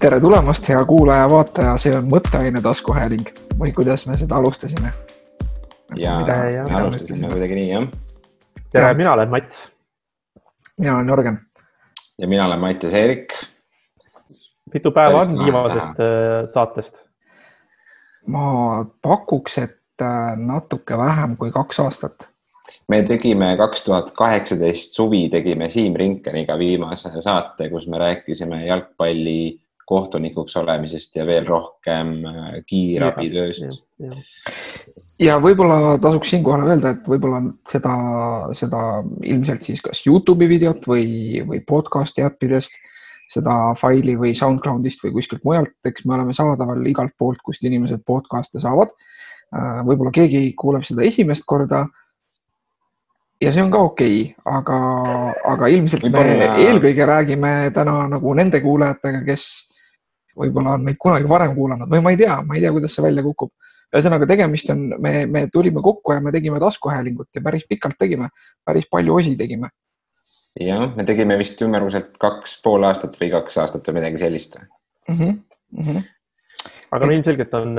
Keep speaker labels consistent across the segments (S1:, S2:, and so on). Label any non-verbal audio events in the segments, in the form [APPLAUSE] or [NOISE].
S1: tere tulemast, hea kuulaja-vaataja, see on Mõtteaine taskuhääling või kuidas me seda alustasime?
S2: ja
S1: Mida-
S2: me alustasime kuidagi nii jah.
S3: tere
S1: Jah.,
S3: mina olen Mats.
S1: mina olen Jörgen.
S2: ja mina olen Mattias Eerik.
S3: mitu päeva
S2: Päris
S3: on viimasest äh, saatest?
S1: ma pakuks, et äh, natuke vähem kui kaks aastat.
S2: me tegime kaks tuhat kaheksateist suvi tegime Siim Rinkeniga viimase saate, kus me rääkisime jalgpalli kohtunikuks olemisest ja veel rohkem äh, kiirabitööst.
S1: ja võib-olla tasuks siinkohal öelda, et võib-olla seda, seda ilmselt siis kas Youtube'i videot või, või podcast'i äppidest, seda faili või SoundCloudist või kuskilt mujalt, eks me oleme saadaval igalt poolt, kust inimesed podcast'e saavad. võib-olla keegi kuuleb seda esimest korda. ja see on ka okei okay,, aga, aga ilmselt me eelkõige räägime täna nagu nende kuulajatega, kes võib-olla on meid kunagi varem kuulanud või ma ei tea, ma ei tea, kuidas see välja kukub ühesõnaga tegemist on, me, me tulime kokku ja me tegime taskuhäälingut ja päris pikalt tegime, päris palju osi tegime.
S2: jah, me tegime vist ümmarguselt kaks pool aastat või kaks aastat või midagi sellist.
S1: Mm -hmm. Mm -hmm.
S3: aga no ilmselgelt on,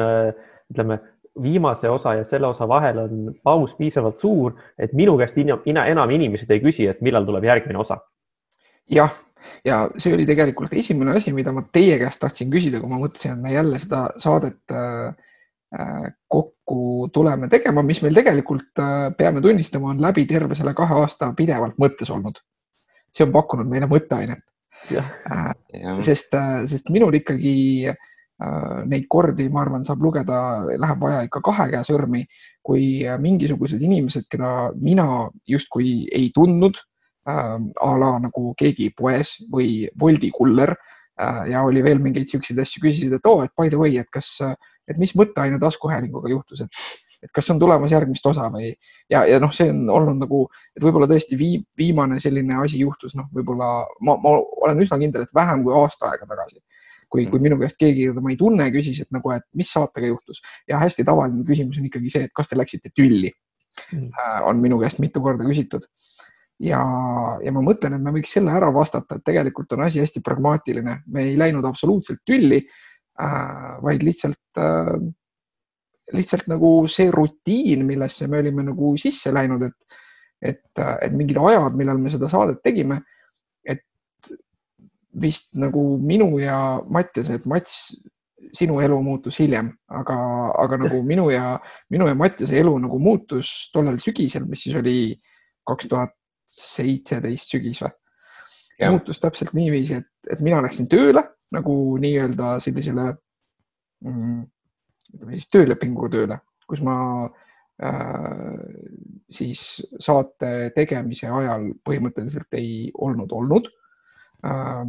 S3: ütleme, viimase osa ja selle osa vahel on paus piisavalt suur, et minu käest ina, ina, enam inimesed ei küsi, et millal tuleb järgmine osa.
S1: jah, ja see oli tegelikult esimene asi, mida ma teie käest tahtsin küsida, kui ma mõtlesin, et me jälle seda saadet äh, äh, kokku tuleme tegema, mis meil tegelikult äh, peame tunnistama, on läbi terve selle kahe aasta pidevalt mõttes olnud. see on pakkunud meile mõtteainet. sest, sest minul ikkagi neid kordi, ma arvan, saab lugeda, läheb vaja ikka kahe käe sõrmi, kui mingisugused inimesed, keda mina justkui ei tundnud äh,, a la nagu keegi poes või Woldi kuller äh, ja oli veel mingeid siukseid asju, küsisid, et oo oh,, et by the way, et kas, et mis mõtteaine taskuhäälinguga juhtus, et, et kas on tulemas järgmist osa või ja, ja noh, see on olnud nagu, et võib-olla tõesti vii, viimane selline asi juhtus, noh, võib-olla ma, ma olen üsna kindel, et vähem kui aasta aega tagasi, kui, kui minu käest keegi, keda ma ei tunne, küsis, et nagu, et mis saatega juhtus ja hästi tavaline küsimus on ikkagi see, et kas te läksite tülli
S3: Mm.
S1: äh,, on minu käest mitu korda küsitud. ja, ja ma mõtlen, et me võiks selle ära vastata, et tegelikult on asi hästi pragmaatiline, me ei läinud absoluutselt tülli äh,, vaid lihtsalt äh,, lihtsalt nagu see rutiin, millesse me olime nagu sisse läinud, et, et, et mingid ajad, millal me seda saadet tegime, et vist nagu minu ja Mattiase, et Mats, sinu elu muutus hiljem, aga, aga nagu minu ja, minu ja Mattiase elu nagu muutus tollel sügisel, mis siis oli kaks tuhat seitseteist sügis või? Muutus täpselt niiviisi, et, et mina läksin tööle nagu nii-öelda sellisele mm,, ütleme siis töölepinguga tööle, kus ma äh, siis saate tegemise ajal põhimõtteliselt ei olnud olnud äh,.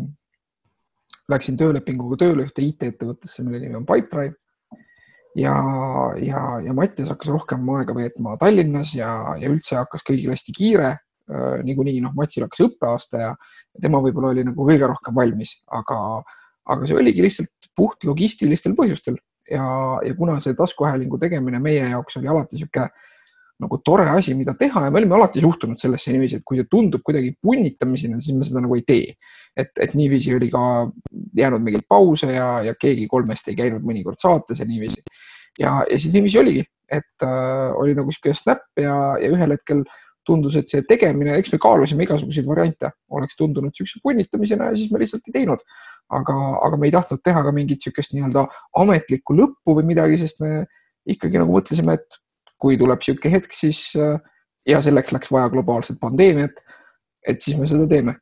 S1: Läksin töölepinguga tööle ühte IT-ettevõttesse, mille nimi on Pipedrive ja, ja, ja Mattias hakkas rohkem aega veetma Tallinnas ja, ja üldse hakkas kõigil hästi kiire. Niikuinii noh, Matsil hakkas õppeaasta ja tema võib-olla oli nagu kõige rohkem valmis, aga, aga see oligi lihtsalt puht logistilistel põhjustel ja, ja kuna see taskuhäälingu tegemine meie jaoks oli alati sihuke nagu tore asi, mida teha ja me olime alati suhtunud sellesse niiviisi, et kui see tundub kuidagi punnitamisena, siis me seda nagu ei tee. et, et niiviisi oli ka jäänud mingeid pause ja, ja keegi kolmest ei käinud mõnikord saates ja niiviisi. ja, ja siis niiviisi oligi, et äh, oli nagu sihuke snap ja, ja ühel hetkel tundus, et see tegemine, eks me kaalusime igasuguseid variante, oleks tundunud siukse punnitamisena ja siis me lihtsalt ei teinud. aga, aga me ei tahtnud teha ka mingit siukest nii-öelda ametlikku lõppu või midagi, sest me ikkagi nagu mõtlesime, et kui tuleb sihuke hetk, siis äh, ja selleks läks vaja globaalset pandeemiat, et siis me seda teeme.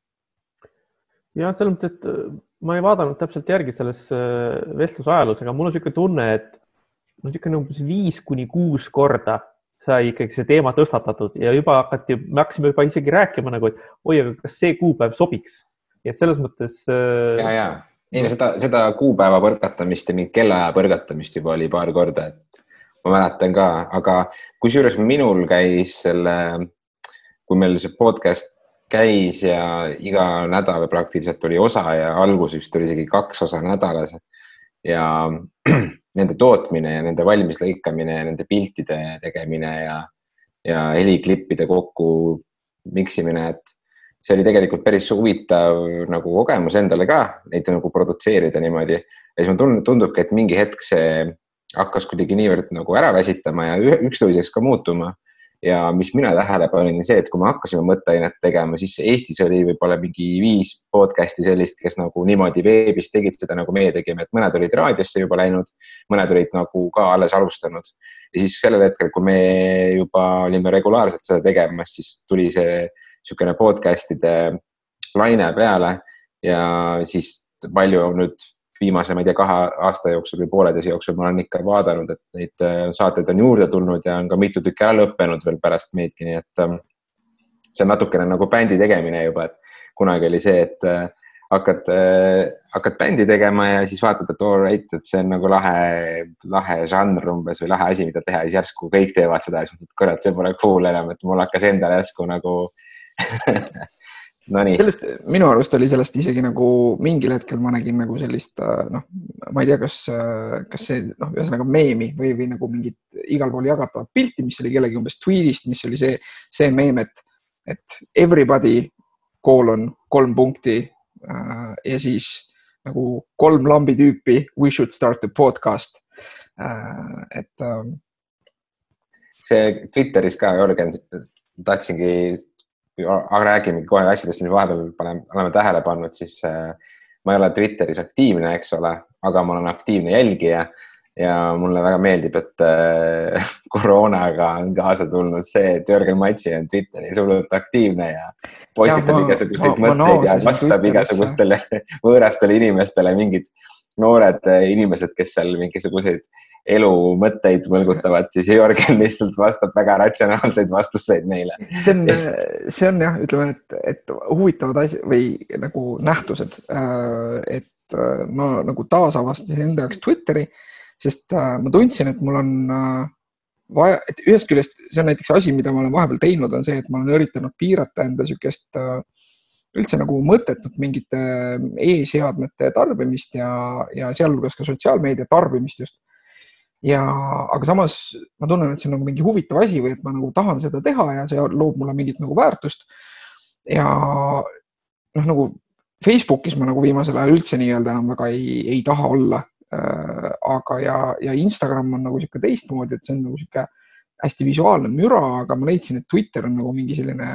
S3: jah, selles mõttes, et äh, ma ei vaadanud täpselt järgi selles äh, vestluse ajaloos, aga mul on niisugune tunne, et niisugune umbes viis kuni kuus korda sai ikkagi see teema tõstatatud ja juba hakati, me hakkasime juba isegi rääkima nagu, et oi, aga kas see kuupäev sobiks. ja selles mõttes äh,
S2: ja, ja ei no seda, seda kuupäeva põrgatamist ja mingit kellaaja põrgatamist juba oli paar korda, et ma mäletan ka, aga kusjuures minul käis selle, kui meil see podcast käis ja iga nädal praktiliselt oli osa ja alguses vist oli isegi kaks osa nädalas ja [CLEARS THROAT] nende tootmine ja nende valmis lõikamine ja nende piltide tegemine ja, ja heliklippide kokku miksimine, et see oli tegelikult päris huvitav nagu kogemus endale ka, neid nagu produtseerida niimoodi. ja siis mulle tund, tundubki, et mingi hetk see hakkas kuidagi niivõrd nagu ära väsitama ja üksteiseks ka muutuma ja mis mina tähele panin, see, et kui me hakkasime mõtteainet tegema, siis Eestis oli võib-olla mingi viis podcast'i sellist, kes nagu niimoodi veebis tegid seda, nagu meie tegime, et mõned olid raadiosse juba läinud, mõned olid nagu ka alles alustanud. ja siis sellel hetkel, kui me juba olime regulaarselt seda tegemas, siis tuli see niisugune podcast'ide laine peale ja siis palju nüüd viimase, ma ei tea, kahe aasta jooksul või pooleteise jooksul ma olen ikka vaadanud, et neid äh, saateid on juurde tulnud ja on ka mitu tükki ära lõppenud veel pärast meidki, nii et ähm, see on natukene nagu bändi tegemine juba, et kunagi oli see, et äh, hakkad, äh, hakkad bändi tegema ja siis vaatad, et all right, et see on nagu lahe, lahe žanr umbes või lahe asi, mida teha ja siis järsku kõik teevad seda ja siis mõtled, kurat, see pole cool enam, et mul hakkas endal järsku nagu [LAUGHS]
S1: no sellest, minu arust oli sellest isegi nagu mingil hetkel ma nägin nagu sellist äh, noh, ma ei tea, kas, äh, kas see noh, ühesõnaga meemi või, või nagu mingit igal pool jagatavat pilti, mis oli kellegi umbes tweet'ist, mis oli see, see meem, et, et everybody koolon kolm punkti äh, ja siis nagu kolm lambi tüüpi, we should start a podcast. Et äh,
S2: see Twitteris ka, Jörgen, tahtsingi aga räägime kohe asjadest, mis vahepeal paneme, oleme tähele pannud, siis äh, ma ei ole Twitteris aktiivne, eks ole, aga ma olen aktiivne jälgija ja mulle väga meeldib, et äh, [LAUGHS] koroonaga on kaasa tulnud see, et Jörgen Matsi on Twitteris hullult aktiivne ja postitab igasuguseid mõtteid ja vastab igasugustele [LAUGHS] võõrastele inimestele mingid noored inimesed, kes seal mingisuguseid elu mõtteid mõlgutavad, siis Jörgen lihtsalt vastab väga ratsionaalseid vastuseid neile.
S1: see on, see on jah, ütleme, et, et huvitavad asjad või nagu nähtused. Äh, et äh, ma nagu taasavastasin enda jaoks Twitteri, sest äh, ma tundsin, et mul on vaja, et ühest küljest see on näiteks asi, mida ma olen vahepeal teinud, on see, et ma olen üritanud piirata enda niisugust üldse nagu mõttetut mingite e-seadmete tarbimist ja, ja sealhulgas ka sotsiaalmeedia tarbimist just ja, aga samas ma tunnen, et see on nagu mingi huvitav asi või et ma nagu tahan seda teha ja see loob mulle mingit nagu väärtust. ja noh, nagu Facebookis ma nagu viimasel ajal üldse nii-öelda enam väga ei, ei taha olla äh,. aga, ja, ja Instagram on nagu niisugune teistmoodi, et see on nagu niisugune hästi visuaalne müra, aga ma leidsin, et Twitter on nagu mingi selline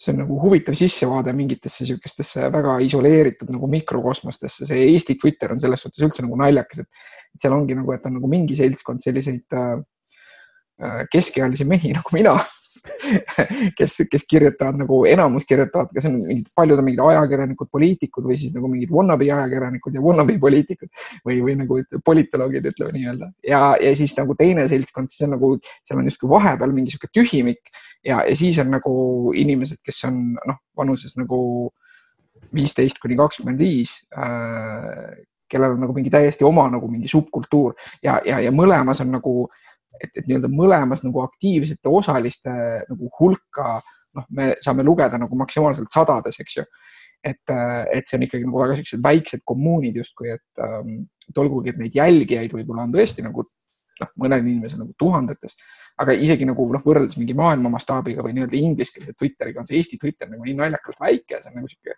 S1: see on nagu huvitav sissevaade mingitesse niisugustesse väga isoleeritud nagu mikrokosmostesse, see Eesti Twitter on selles suhtes üldse nagu naljakas, et seal ongi nagu, et on nagu mingi seltskond selliseid äh, äh keskealisi mehi [LAUGHS] nagu mina [LAUGHS] kes, kes kirjutavad nagu enamus kirjutavad, kas on mingid, paljud on mingid ajakirjanikud, poliitikud või siis nagu mingid wannabe ajakirjanikud ja wannabe poliitikud või, või nagu politoloogid, ütleme nii-öelda. ja, ja siis nagu teine seltskond, siis on nagu, seal on justkui vahepeal mingi sihuke tühimik ja, ja siis on nagu inimesed, kes on noh, vanuses nagu viisteist kuni kakskümmend viis äh, kellel on nagu mingi täiesti oma nagu mingi subkultuur ja, ja, ja mõlemas on nagu äh, et, et nii-öelda mõlemas nagu aktiivsete osaliste nagu hulka, noh, me saame lugeda nagu maksimaalselt sadades, eks ju. et, et see on ikkagi nagu väga siuksed väiksed kommuunid justkui, et, ähm, et olgugi, et neid jälgijaid võib-olla on tõesti nagu noh, mõnel inimesel nagu tuhandetes, aga isegi nagu noh, võrreldes mingi maailma mastaabiga või nii-öelda ingliskeelse Twitteriga on see Eesti Twitter nagu nii naljakalt väike, see on nagu sihuke,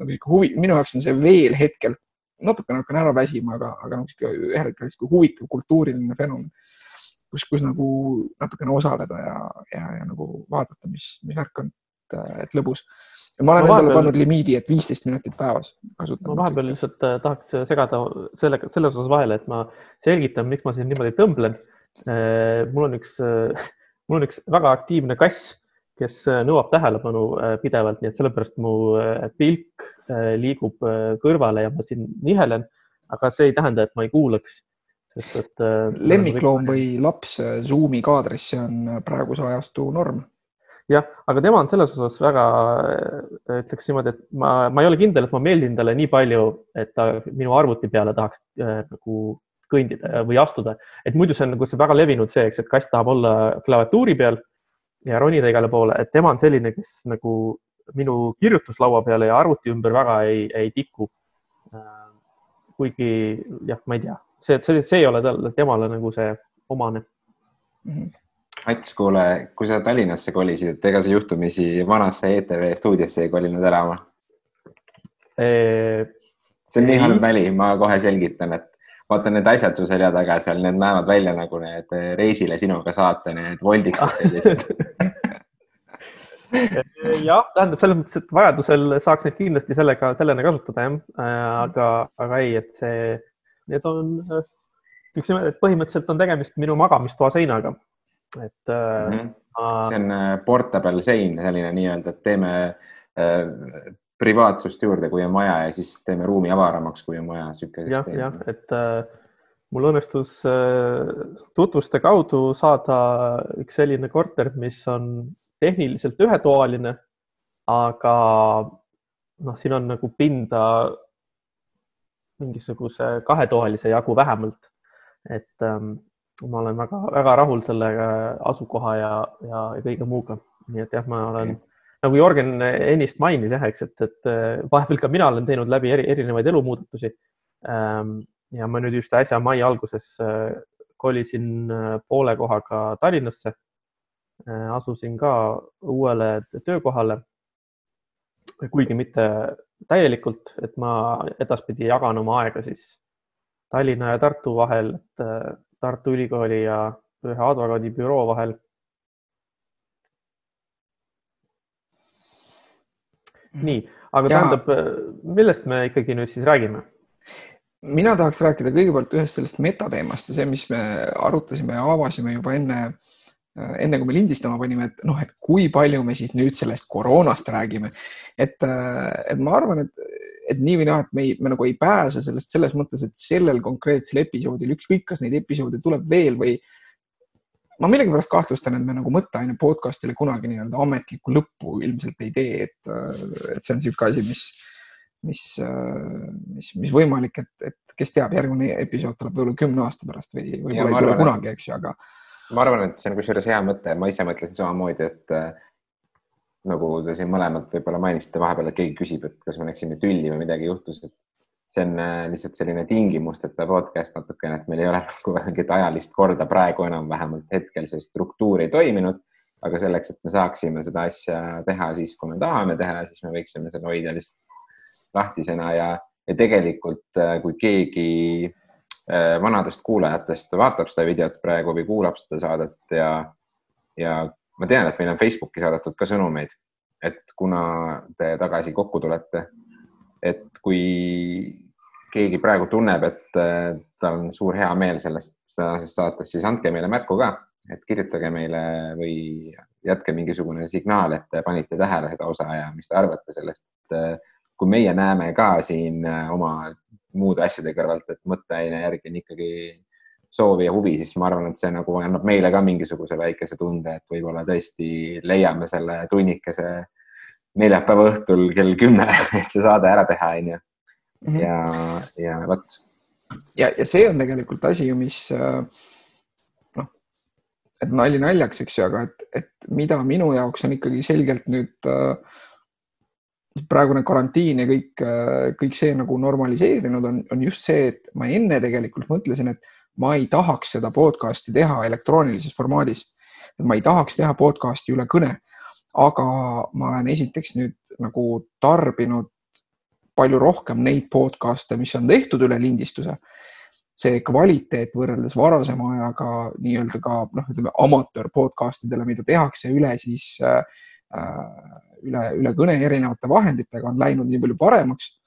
S1: nagu sihuke huvi, minu jaoks on see veel hetkel natukene hakkan ära väsima, aga, aga noh, sihuke ühel hetkel sihuke huvitav kultuuriline fenomen kus, kus nagu natukene osaleda ja, ja, ja nagu vaadata, mis, mis värk on, et, et lõbus. ma olen ma endale pannud limiidi, et viisteist minutit päevas kasutan.
S3: ma vahepeal lihtsalt äh, tahaks segada sellega, selles osas vahele, et ma selgitan, miks ma siin niimoodi tõmblen. Äh, mul on üks, äh, mul on üks väga aktiivne kass, kes nõuab tähelepanu pidevalt, nii et sellepärast mu pilk liigub kõrvale ja ma siin nihelen, aga see ei tähenda, et ma ei kuulaks
S1: sest et. Äh, lemmikloom või laps äh, Zoomi kaadris, see on äh, praeguse ajastu norm.
S3: jah, aga tema on selles osas väga, ütleks niimoodi, et ma, ma ei ole kindel, et ma meeldin talle nii palju, et ta minu arvuti peale tahaks äh, nagu kõndida või astuda, et muidu see on nagu see väga levinud see, eks, et kass tahab olla klaviatuuri peal ja ronida igale poole, et tema on selline, kes nagu minu kirjutuslaua peale ja arvuti ümber väga ei, ei tiku. kuigi jah, ma ei tea, see, see, see ei ole talle, temale nagu see omane
S1: mm. -hmm.
S2: Mats, kuule, kui sa Tallinnasse kolisid, et ega sa juhtumisi vanasse ETV stuudiosse ei kolinud elama? see on nii halb väli, ma kohe selgitan, et vaata need asjad su selja taga seal, need näevad välja nagu need reisile sinuga saate need voldikad sellised [LAUGHS]
S3: jah, tähendab selles mõttes, et vajadusel saaks neid kindlasti sellega, sellena kasutada jah, aga, aga ei, et see, need on, ütleks niimoodi, et põhimõtteliselt on tegemist minu magamistoa seinaga. et mm. -hmm.
S2: Ma... see on äh, portable sein, selline nii-öelda, et teeme äh, privaatsust juurde, kui on vaja ja siis teeme ruumi avaramaks, kui on vaja.
S3: jah, jah, et äh, mul õnnestus äh, tutvuste kaudu saada üks selline korter, mis on tehniliselt ühetoaline, aga noh, siin on nagu pinda mingisuguse kahetoalise jagu vähemalt. et ähm, ma olen väga-väga rahul selle asukoha ja, ja, ja kõige muuga, nii et jah, ma olen nagu Jörgen ennist mainis jah, eks, et, et äh, vahepeal ka mina olen teinud läbi eri, erinevaid elumuudatusi ähm,. ja ma nüüd just äsja mai alguses äh, kolisin äh, poole kohaga Tallinnasse Äh, asusin ka uuele töökohale. kuigi mitte täielikult, et ma edaspidi jagan oma aega siis Tallinna ja Tartu vahel, et äh, Tartu Ülikooli ja ühe advokaadibüroo vahel. nii, aga ja. tähendab, millest me ikkagi nüüd siis räägime?
S1: mina tahaks rääkida kõigepealt ühest sellest metateemast ja see, mis me arutasime ja avasime juba enne äh, Äh, enne kui me lindistama panime, et noh, et kui palju me siis nüüd sellest koroonast räägime. et, äh, et ma arvan, et, et nii või naa, et me, ei, me nagu ei pääse sellest selles mõttes, et sellel konkreetsel episoodil, ükskõik, kas neid episoode tuleb veel või ma millegipärast kahtlustan, et me nagu mõtteaine podcast'ile kunagi nii-öelda ametlikku lõppu ilmselt ei tee, et, äh, et see on niisugune asi, mis, mis, mis, mis võimalik, et, et kes teab, järgmine episood tuleb võib-olla kümne aasta pärast või võib-olla ei tule kunagi, eks ju, aga
S2: ma arvan, et see on kusjuures hea mõte, ma ise mõtlesin samamoodi, et äh, nagu te siin mõlemad võib-olla mainisite vahepeal, et keegi küsib, et kas me läksime tülli või midagi juhtus, et see on äh, lihtsalt selline tingimusteta podcast natukene, et meil ei ole [LAUGHS] nagu mingit ajalist korda praegu enam vähemalt hetkel see struktuur ei toiminud. aga selleks, et me saaksime seda asja teha siis, kui me tahame teha, siis me võiksime selle hoida lihtsalt lahtisena ja, ja tegelikult äh, kui keegi vanadest kuulajatest vaatab seda videot praegu või kuulab seda saadet ja, ja ma tean, et meil on Facebooki saadetud ka sõnumeid, et kuna te tagasi kokku tulete, et kui keegi praegu tunneb, et äh, tal on suur hea meel sellest tänasest saatest, siis andke meile märku ka, et kirjutage meile või jätke mingisugune signaal, et te panite tähele seda osa ja mis te arvate sellest. Äh, kui meie näeme ka siin oma muude asjade kõrvalt, et mõtteaine järgi on ikkagi soovi ja huvi, siis ma arvan, et see nagu annab meile ka mingisuguse väikese tunde, et võib-olla tõesti leiame selle tunnikese neljapäeva õhtul kell kümme, [LAUGHS] et see saade ära teha, onju. Mhm. ja, ja vot.
S1: ja, ja see on tegelikult asi ju, mis noh, et nali naljaks, eks ju, aga et, et mida minu jaoks on ikkagi selgelt nüüd äh, praegune karantiin ja kõik, kõik see nagu normaliseerinud on, on just see, et ma enne tegelikult mõtlesin, et ma ei tahaks seda podcast'i teha elektroonilises formaadis. ma ei tahaks teha podcast'i üle kõne, aga ma olen esiteks nüüd nagu tarbinud palju rohkem neid podcast'e, mis on tehtud üle lindistuse. see kvaliteet võrreldes varasema ajaga nii-öelda ka noh, ütleme amatöör podcast idele, mida tehakse üle siis äh, üle, üle kõne erinevate vahenditega on läinud nii palju paremaks.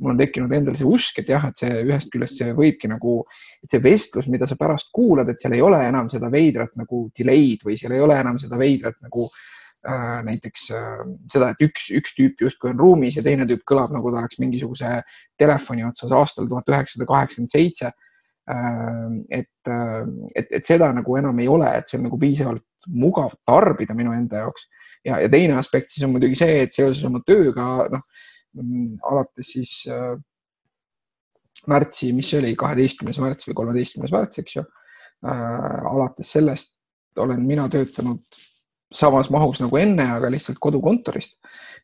S1: mul on tekkinud endal see usk, et jah, et see ühest küljest see võibki nagu, et see vestlus, mida sa pärast kuulad, et seal ei ole enam seda veidrat nagu delay'd või seal ei ole enam seda veidrat nagu äh, näiteks äh, seda, et üks, üks tüüp justkui on ruumis ja teine tüüp kõlab nagu ta oleks mingisuguse telefoni otsas aastal tuhat üheksasada kaheksakümmend seitse äh, et, äh, et, et seda nagu enam ei ole, et see on nagu piisavalt mugav tarbida minu enda jaoks ja, ja teine aspekt siis on muidugi see, et seoses oma tööga, noh alates siis äh, märtsi, mis see oli, kaheteistkümnes märts või kolmeteistkümnes märts, eks ju äh,. alates sellest olen mina töötanud samas mahus nagu enne, aga lihtsalt kodukontorist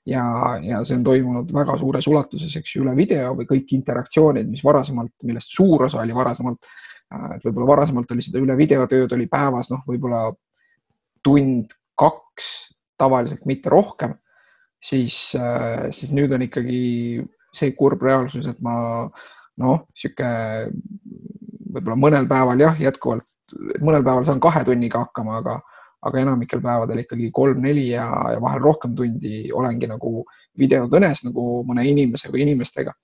S1: ja, ja see on toimunud väga suures ulatuses, eks ju, üle video või kõik interaktsioonid, mis varasemalt, millest suur osa oli varasemalt, äh, et võib-olla varasemalt oli seda üle videotööd oli päevas, noh, võib-olla tund, kaks, tavaliselt mitte rohkem, siis, siis nüüd on ikkagi see kurb reaalsus, et ma noh, sihuke võib-olla mõnel päeval jah, jätkuvalt, mõnel päeval saan kahe tunniga hakkama, aga, aga enamikel päevadel ikkagi kolm-neli ja, ja vahel rohkem tundi olengi nagu videokõnes nagu mõne inimese või inimestega.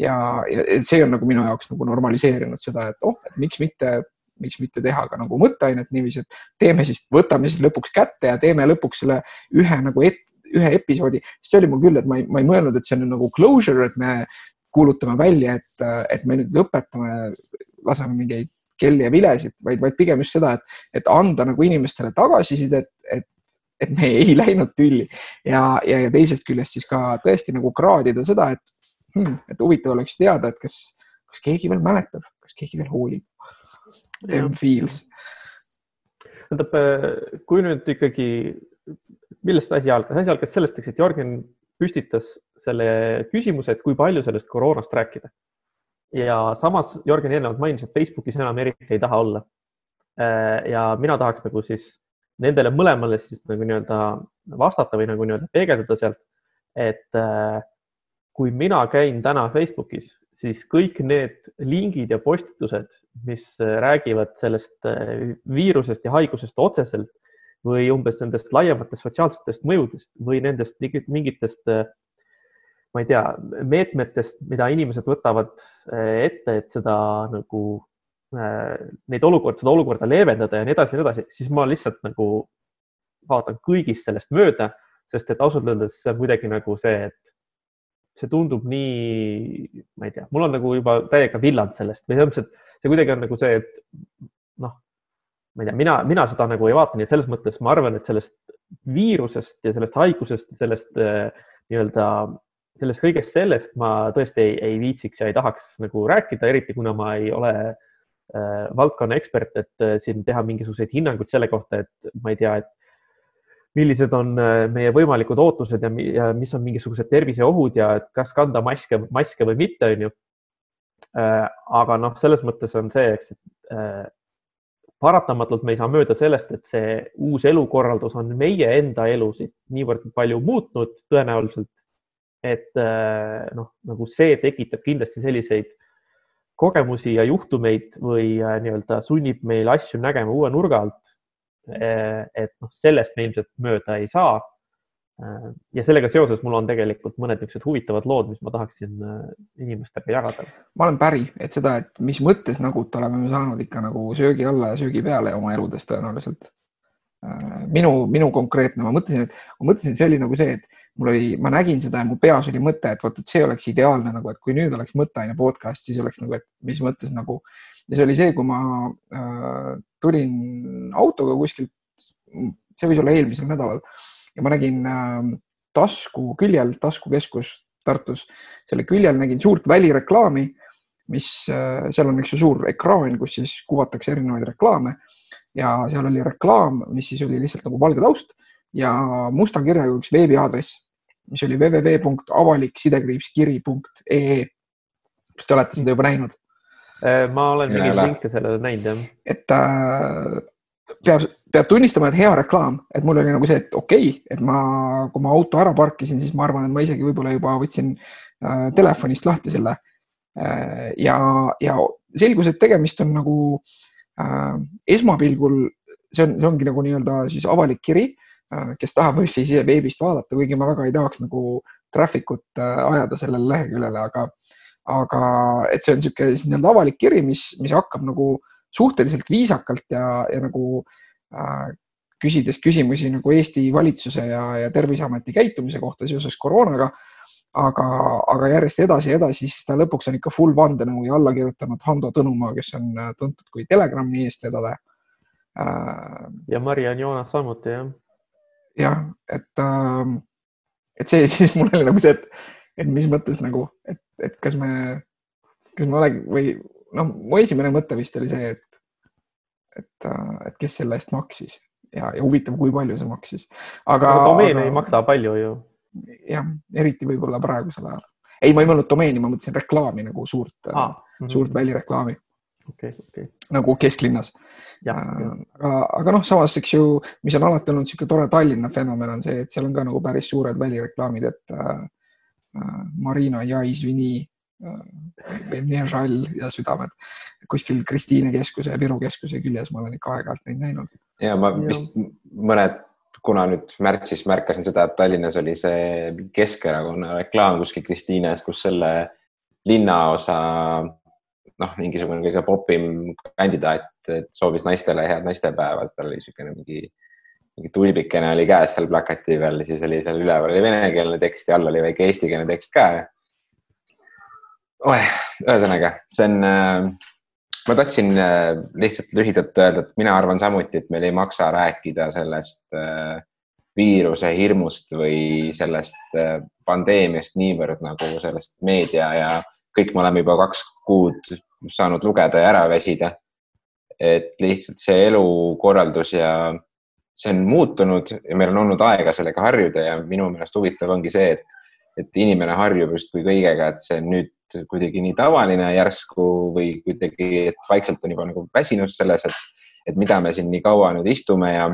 S1: ja, ja see on nagu minu jaoks nagu normaliseerinud seda, et oh, et miks mitte, miks mitte teha ka nagu mõtteainet niiviisi, et teeme siis, võtame siis lõpuks kätte ja teeme lõpuks selle ühe nagu et, ühe episoodi, see oli mul küll, et ma ei, ma ei mõelnud, et see on nagu closure, et me kuulutame välja, et, et me nüüd lõpetame, laseme mingeid kelli ja vilesid, vaid, vaid pigem just seda, et, et anda nagu inimestele tagasisidet, et, et me ei läinud tülli ja, ja, ja teisest küljest siis ka tõesti nagu kraadida seda, et hmm,, et huvitav oleks teada, et kas, kas keegi veel mäletab, kas keegi veel hoolib. Feels.
S3: tähendab, kui nüüd ikkagi, millest asi algas, asi algas sellest, eks, et Jörgen püstitas selle küsimuse, et kui palju sellest koroonast rääkida. ja samas Jörgen eelnevalt mainis, et Facebookis enam eriti ei taha olla. Äh, ja mina tahaks nagu siis nendele mõlemale siis nagu nii-öelda vastata või nagu nii-öelda peegeldada sealt, et äh, kui mina käin täna Facebookis, siis kõik need lingid ja postitused, mis räägivad sellest äh, viirusest ja haigusest otseselt või umbes nendest laiematest sotsiaalsetest mõjudest või nendest mingitest ma ei tea, meetmetest, mida inimesed võtavad ette, et seda nagu neid olukord, seda olukorda leevendada ja nii edasi ja nii edasi, siis ma lihtsalt nagu vaatan kõigist sellest mööda, sest et ausalt öeldes see on kuidagi nagu see, et see tundub nii, ma ei tea, mul on nagu juba täiega villand sellest või selles mõttes, et see kuidagi on nagu see, et noh, ma ei tea, mina, mina seda nagu ei vaata, nii et selles mõttes ma arvan, et sellest viirusest ja sellest haigusest, sellest äh, nii-öelda sellest kõigest sellest ma tõesti ei, ei viitsiks ja ei tahaks nagu rääkida, eriti kuna ma ei ole äh, valdkonna ekspert, et äh, siin teha mingisuguseid hinnanguid selle kohta, et ma ei tea, et millised on äh, meie võimalikud ootused ja, mis on mingisugused terviseohud ja kas kanda maske, maske või mitte, onju. Äh, aga noh, selles mõttes on see, eks, et äh, paratamatult me ei saa mööda sellest, et see uus elukorraldus on meie enda elusid niivõrd palju muutnud tõenäoliselt et noh, nagu see tekitab kindlasti selliseid kogemusi ja juhtumeid või nii-öelda sunnib meil asju nägema uue nurga alt. Äh, et noh, sellest me ilmselt mööda ei saa. ja sellega seoses mul on tegelikult mõned niisugused huvitavad lood, mis ma tahaksin inimestega jagada.
S1: ma olen päri, et seda, et mis mõttes nagud oleme me saanud ikka nagu söögi alla ja söögi peale oma eludes tõenäoliselt minu, minu konkreetne, ma mõtlesin, et ma mõtlesin, see oli nagu see, et mul oli, ma nägin seda ja mu peas oli mõte, et vot, et see oleks ideaalne nagu, et kui nüüd oleks mõtteaine podcast, siis oleks nagu, et mis mõttes nagu ja see oli see, kui ma äh, tulin autoga kuskilt, see võis olla eelmisel nädalal ja ma nägin äh, tasku küljel, taskukeskus Tartus, selle küljel nägin suurt välireklaami, mis äh,, seal on üks suur ekraan, kus siis kuvatakse erinevaid reklaame ja seal oli reklaam, mis siis oli lihtsalt nagu valge taust ja musta kirjaga üks veebiaadress, mis oli www.avaliksidekriipskiri.ee. kas te olete seda juba näinud?
S3: Äh, ma olen mingeid linke sellele näinud, jah.
S1: et äh, peab, peab tunnistama, et hea reklaam, et mul oli nagu see, et okei okay,, et ma, kui ma auto ära parkisin, siis ma arvan, et ma isegi võib-olla juba võtsin äh, telefonist lahti selle äh,. ja, ja selgus, et tegemist on nagu äh, esmapilgul, see on, see ongi nagu nii-öelda siis avalik kiri Äh, kes tahab, võib siis veebist vaadata, kuigi ma väga ei tahaks nagu traffic ut äh, ajada sellele leheküljele, aga, aga et see on niisugune siis nii-öelda avalik kiri, mis, mis hakkab nagu suhteliselt viisakalt ja, ja nagu äh, küsides küsimusi nagu Eesti valitsuse ja, ja Terviseameti käitumise kohta seoses koroonaga. aga, aga järjest edasi ja edasi, siis ta lõpuks on ikka full vandenõu ja alla kirjutanud Hando Tõnumaa, kes on äh, tuntud kui Telegrami eestvedaja
S3: äh,. ja Mariann Joonas samuti, jah
S1: jah, et, ähm, et see [LAUGHS] siis mul oli nagu see, et, et mis mõttes nagu, et, et kas me, kas me olegi või noh, mu esimene mõte vist oli see, et, et, äh, et kes selle eest maksis ja, ja huvitav, kui palju see maksis. aga
S3: no,. domeen aga, ei maksa palju ju.
S1: jah, eriti võib-olla praegusel ajal. ei, ma ei mõelnud domeeni, ma mõtlesin reklaami nagu suurt ah,, suurt välireklaami
S3: okei, okei.
S1: nagu kesklinnas. aga, aga noh, samas, eks ju, mis on alati olnud niisugune tore Tallinna fenomen on see, et seal on ka nagu päris suured välireklaamid, et äh, äh Marina ja Izvini äh, ja südamed kuskil Kristiine keskuse ja Viru keskuse küljes, ma olen ikka aeg-ajalt neid näinud.
S2: ja ma vist ja. mõned kuna nüüd märtsis märkasin seda, et Tallinnas oli see Keskerakonna reklaam kuskil Kristiines, kus selle linnaosa noh, mingisugune kõige popim kandidaat soovis naistele head naistepäeva, et tal oli niisugune mingi, mingi tulbikene oli käes seal plakati peal, siis oli seal üleval oli venekeelne tekst ja all oli väike eestikeelne tekst ka. oeh, ühesõnaga, see on äh, ma tahtsin äh, lihtsalt lühidalt öelda, et mina arvan samuti, et meil ei maksa rääkida sellest äh, viiruse hirmust või sellest äh, pandeemiast niivõrd nagu sellest meedia ja kõik me oleme juba kaks kuud saanud lugeda ja ära väsida. et lihtsalt see elukorraldus ja see on muutunud ja meil on olnud aega sellega harjuda ja minu meelest huvitav ongi see, et, et inimene harjub justkui kõigega, et see nüüd kuidagi nii tavaline järsku või kuidagi, et vaikselt on juba nagu väsinud selles, et, et mida me siin nii kaua nüüd istume ja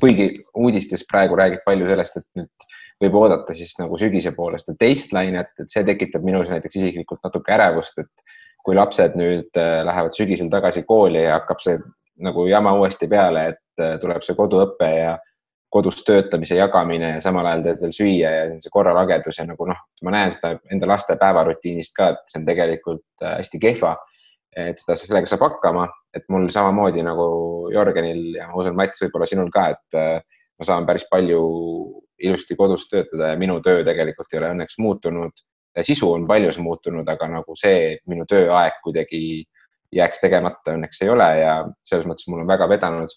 S2: kuigi uudistes praegu räägib palju sellest, et nüüd võib oodata siis nagu sügise poolest teist lainet, et see tekitab minus näiteks isiklikult natuke ärevust, et kui lapsed nüüd äh, lähevad sügisel tagasi kooli ja hakkab see nagu jama uuesti peale, et äh, tuleb see koduõpe ja kodus töötamise jagamine ja samal ajal teed veel süüa ja see korralagedus ja nagu noh, ma näen seda enda laste päevarutiinist ka, et see on tegelikult äh, hästi kehva. et seda, sellega saab hakkama, et mul samamoodi nagu Jörgenil ja ma usun, Mats, võib-olla sinul ka, et äh, ma saan päris palju ilusti kodus töötada ja minu töö tegelikult ei ole õnneks muutunud. sisu on paljus muutunud, aga nagu see minu tööaeg kuidagi jääks tegemata, õnneks ei ole ja selles mõttes mul on väga vedanud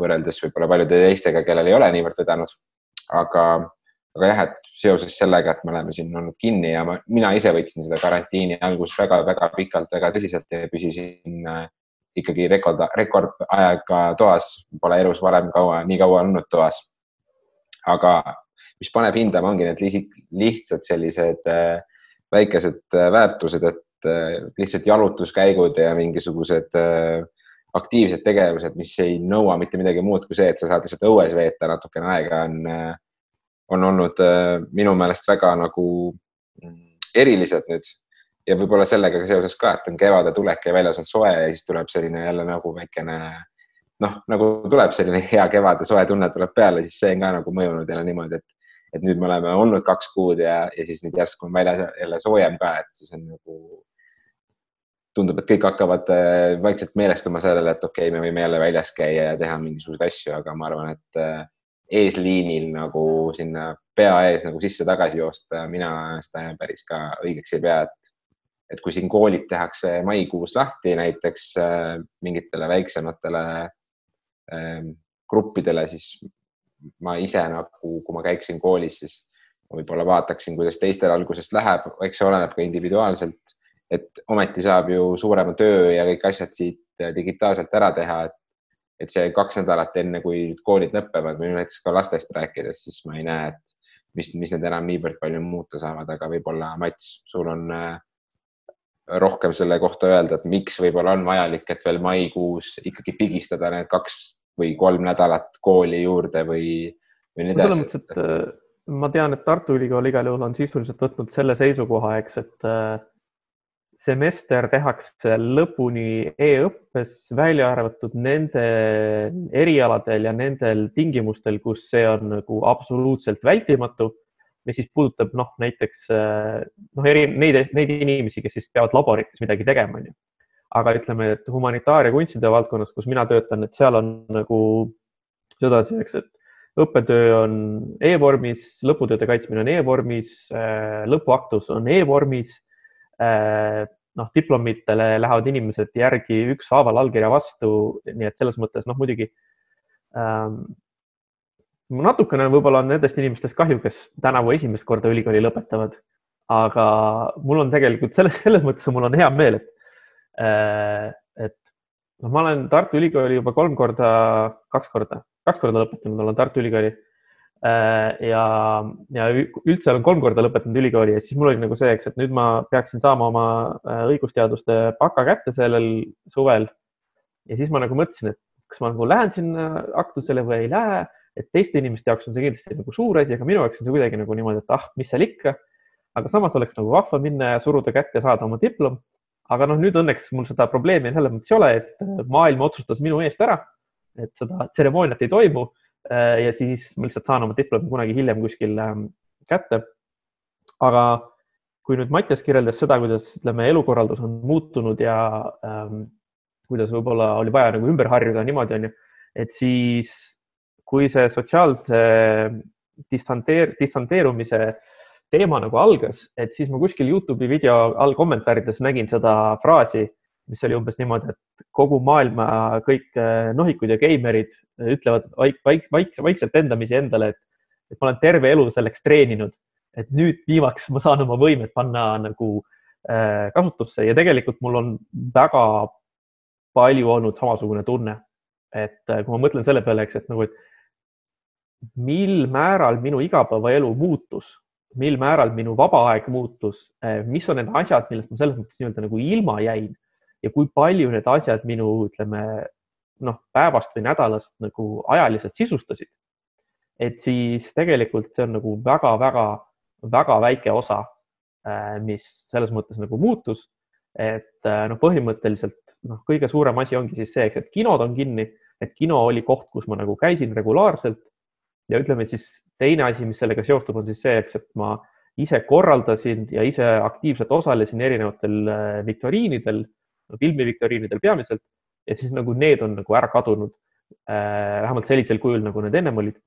S2: võrreldes võib-olla paljude teistega, kellel ei ole niivõrd vedanud. aga, aga jah, et seoses sellega, et me oleme siin olnud kinni ja ma, mina ise võtsin seda karantiini alguses väga-väga pikalt, väga tõsiselt ja püsisin äh, ikkagi rekord, rekordajaga toas, pole elus varem kaua, nii kaua olnud toas. aga mis paneb hindama, ongi need lihtsad sellised äh, väikesed äh, väärtused, et äh, lihtsalt jalutuskäigud ja mingisugused äh, aktiivsed tegevused, mis ei nõua mitte midagi muud kui see, et sa saad lihtsalt õues veeta natukene aega, on, on olnud äh, minu meelest väga nagu mm, erilised nüüd. Ja võib-olla sellega ka seoses ka, et on kevade tulek ja väljas on soe ja siis tuleb selline jälle nagu väikene noh, nagu tuleb selline hea kevade soe tunne tuleb peale, siis see on ka nagu mõjunud jälle niimoodi, et, et nüüd me oleme olnud kaks kuud ja, ja siis nüüd järsku on väljas jälle soojem ka, et siis on nagu tundub, et kõik hakkavad äh, vaikselt meelestuma sellele, et okei okay,, me võime jälle väljas käia ja teha mingisuguseid asju, aga ma arvan, et äh, eesliinil nagu sinna pea ees nagu sisse-tagasi joosta, mina seda päris ka õigeks ei pea, et, et kui siin koolid tehakse maikuus lahti näiteks äh, mingitele väiksematele äh, gruppidele, siis ma ise nagu, kui ma käiksin koolis, siis võib-olla vaataksin, kuidas teistel algusest läheb, eks see oleneb ka individuaalselt et ometi saab ju suurema töö ja kõik asjad siit äh, digitaalselt ära teha, et, et see kaks nädalat enne, kui koolid lõpevad või näiteks ka lastest rääkides, siis ma ei näe, et mis, mis need enam niivõrd palju muuta saavad, aga võib-olla Mats, sul on äh, rohkem selle kohta öelda, et miks võib-olla on vajalik, et veel maikuus ikkagi pigistada need kaks või kolm nädalat kooli juurde või, või nii edasi. selles mõttes,
S3: et äh, ma tean, et Tartu Ülikool igal juhul on sisuliselt võtnud selle seisukoha, eks, et semester tehakse lõpuni e-õppes, välja arvatud nende erialadel ja nendel tingimustel, kus see on nagu absoluutselt vältimatu, mis siis puudutab noh, näiteks noh, eri neid, neid inimesi, kes siis peavad laborites midagi tegema, onju. aga ütleme, et humanitaar- ja kunstide valdkonnas, kus mina töötan, et seal on nagu sedasi, eks, et õppetöö on e-vormis, lõputööde kaitsmine on e-vormis, lõpuaktus on e-vormis noh, diplomitele lähevad inimesed järgi ükshaaval allkirja vastu, nii et selles mõttes noh, muidugi ähm, natukene võib-olla on nendest inimestest kahju, kes tänavu esimest korda ülikooli lõpetavad, aga mul on tegelikult selles, selles mõttes mul on hea meel, et, äh, et noh, ma olen Tartu Ülikooli juba kolm korda, kaks korda, kaks korda lõpetanud olen Tartu Ülikooli ja, ja üldse olen kolm korda lõpetanud ülikooli ja siis mul oli nagu see, eks, et nüüd ma peaksin saama oma õigusteaduste baka kätte sellel suvel. ja siis ma nagu mõtlesin, et kas ma nagu lähen sinna aktusele või ei lähe, et teiste inimeste jaoks on see kindlasti nagu suur asi, aga minu jaoks on see kuidagi nagu niimoodi, et ah, mis seal ikka. aga samas oleks nagu vahva minna ja suruda kätte, saada oma diplom. aga noh, nüüd õnneks mul seda probleemi selles mõttes ei ole, et maailm otsustas minu eest ära, et seda tseremooniat ei toimu. Ja siis ma lihtsalt saan oma diplomi kunagi hiljem kuskil ähm, kätte. aga kui nüüd Mattias kirjeldas seda, kuidas ütleme, elukorraldus on muutunud ja ähm, kuidas võib-olla oli vaja nagu ümber harjuda niimoodi, onju, et siis kui see sotsiaalse distanteer, distantseerumise teema nagu algas, et siis ma kuskil Youtube'i video all kommentaarides nägin seda fraasi, mis oli umbes niimoodi, et kogu maailma kõik eh, nohikud ja geimerid ütlevad vaik, vaik, vaik, vaikselt endamisi endale, et, et ma olen terve elu selleks treeninud, et nüüd viimaks ma saan oma võimed panna nagu äh, kasutusse ja tegelikult mul on väga palju olnud samasugune tunne. et äh, kui ma mõtlen selle peale, eks, et nagu, et mil määral minu igapäevaelu muutus, mil määral minu vaba aeg muutus, äh, mis on need asjad, millest ma selles mõttes nii-öelda nagu ilma jäin ja kui palju need asjad minu, ütleme noh, päevast või nädalast nagu ajaliselt sisustasid. et siis tegelikult see on nagu väga-väga-väga väike osa, äh, mis selles mõttes nagu muutus et äh, noh, põhimõtteliselt noh, kõige suurem asi ongi siis see, et kinod on kinni, et kino oli koht, kus ma nagu käisin regulaarselt ja ütleme siis teine asi, mis sellega seostub, on siis see, eks, et ma ise korraldasin ja ise aktiivselt osalesin erinevatel äh, viktoriinidel, filmiviktoriinidel peamiselt, et siis nagu need on nagu ära kadunud äh,. vähemalt sellisel kujul, nagu need ennem olid.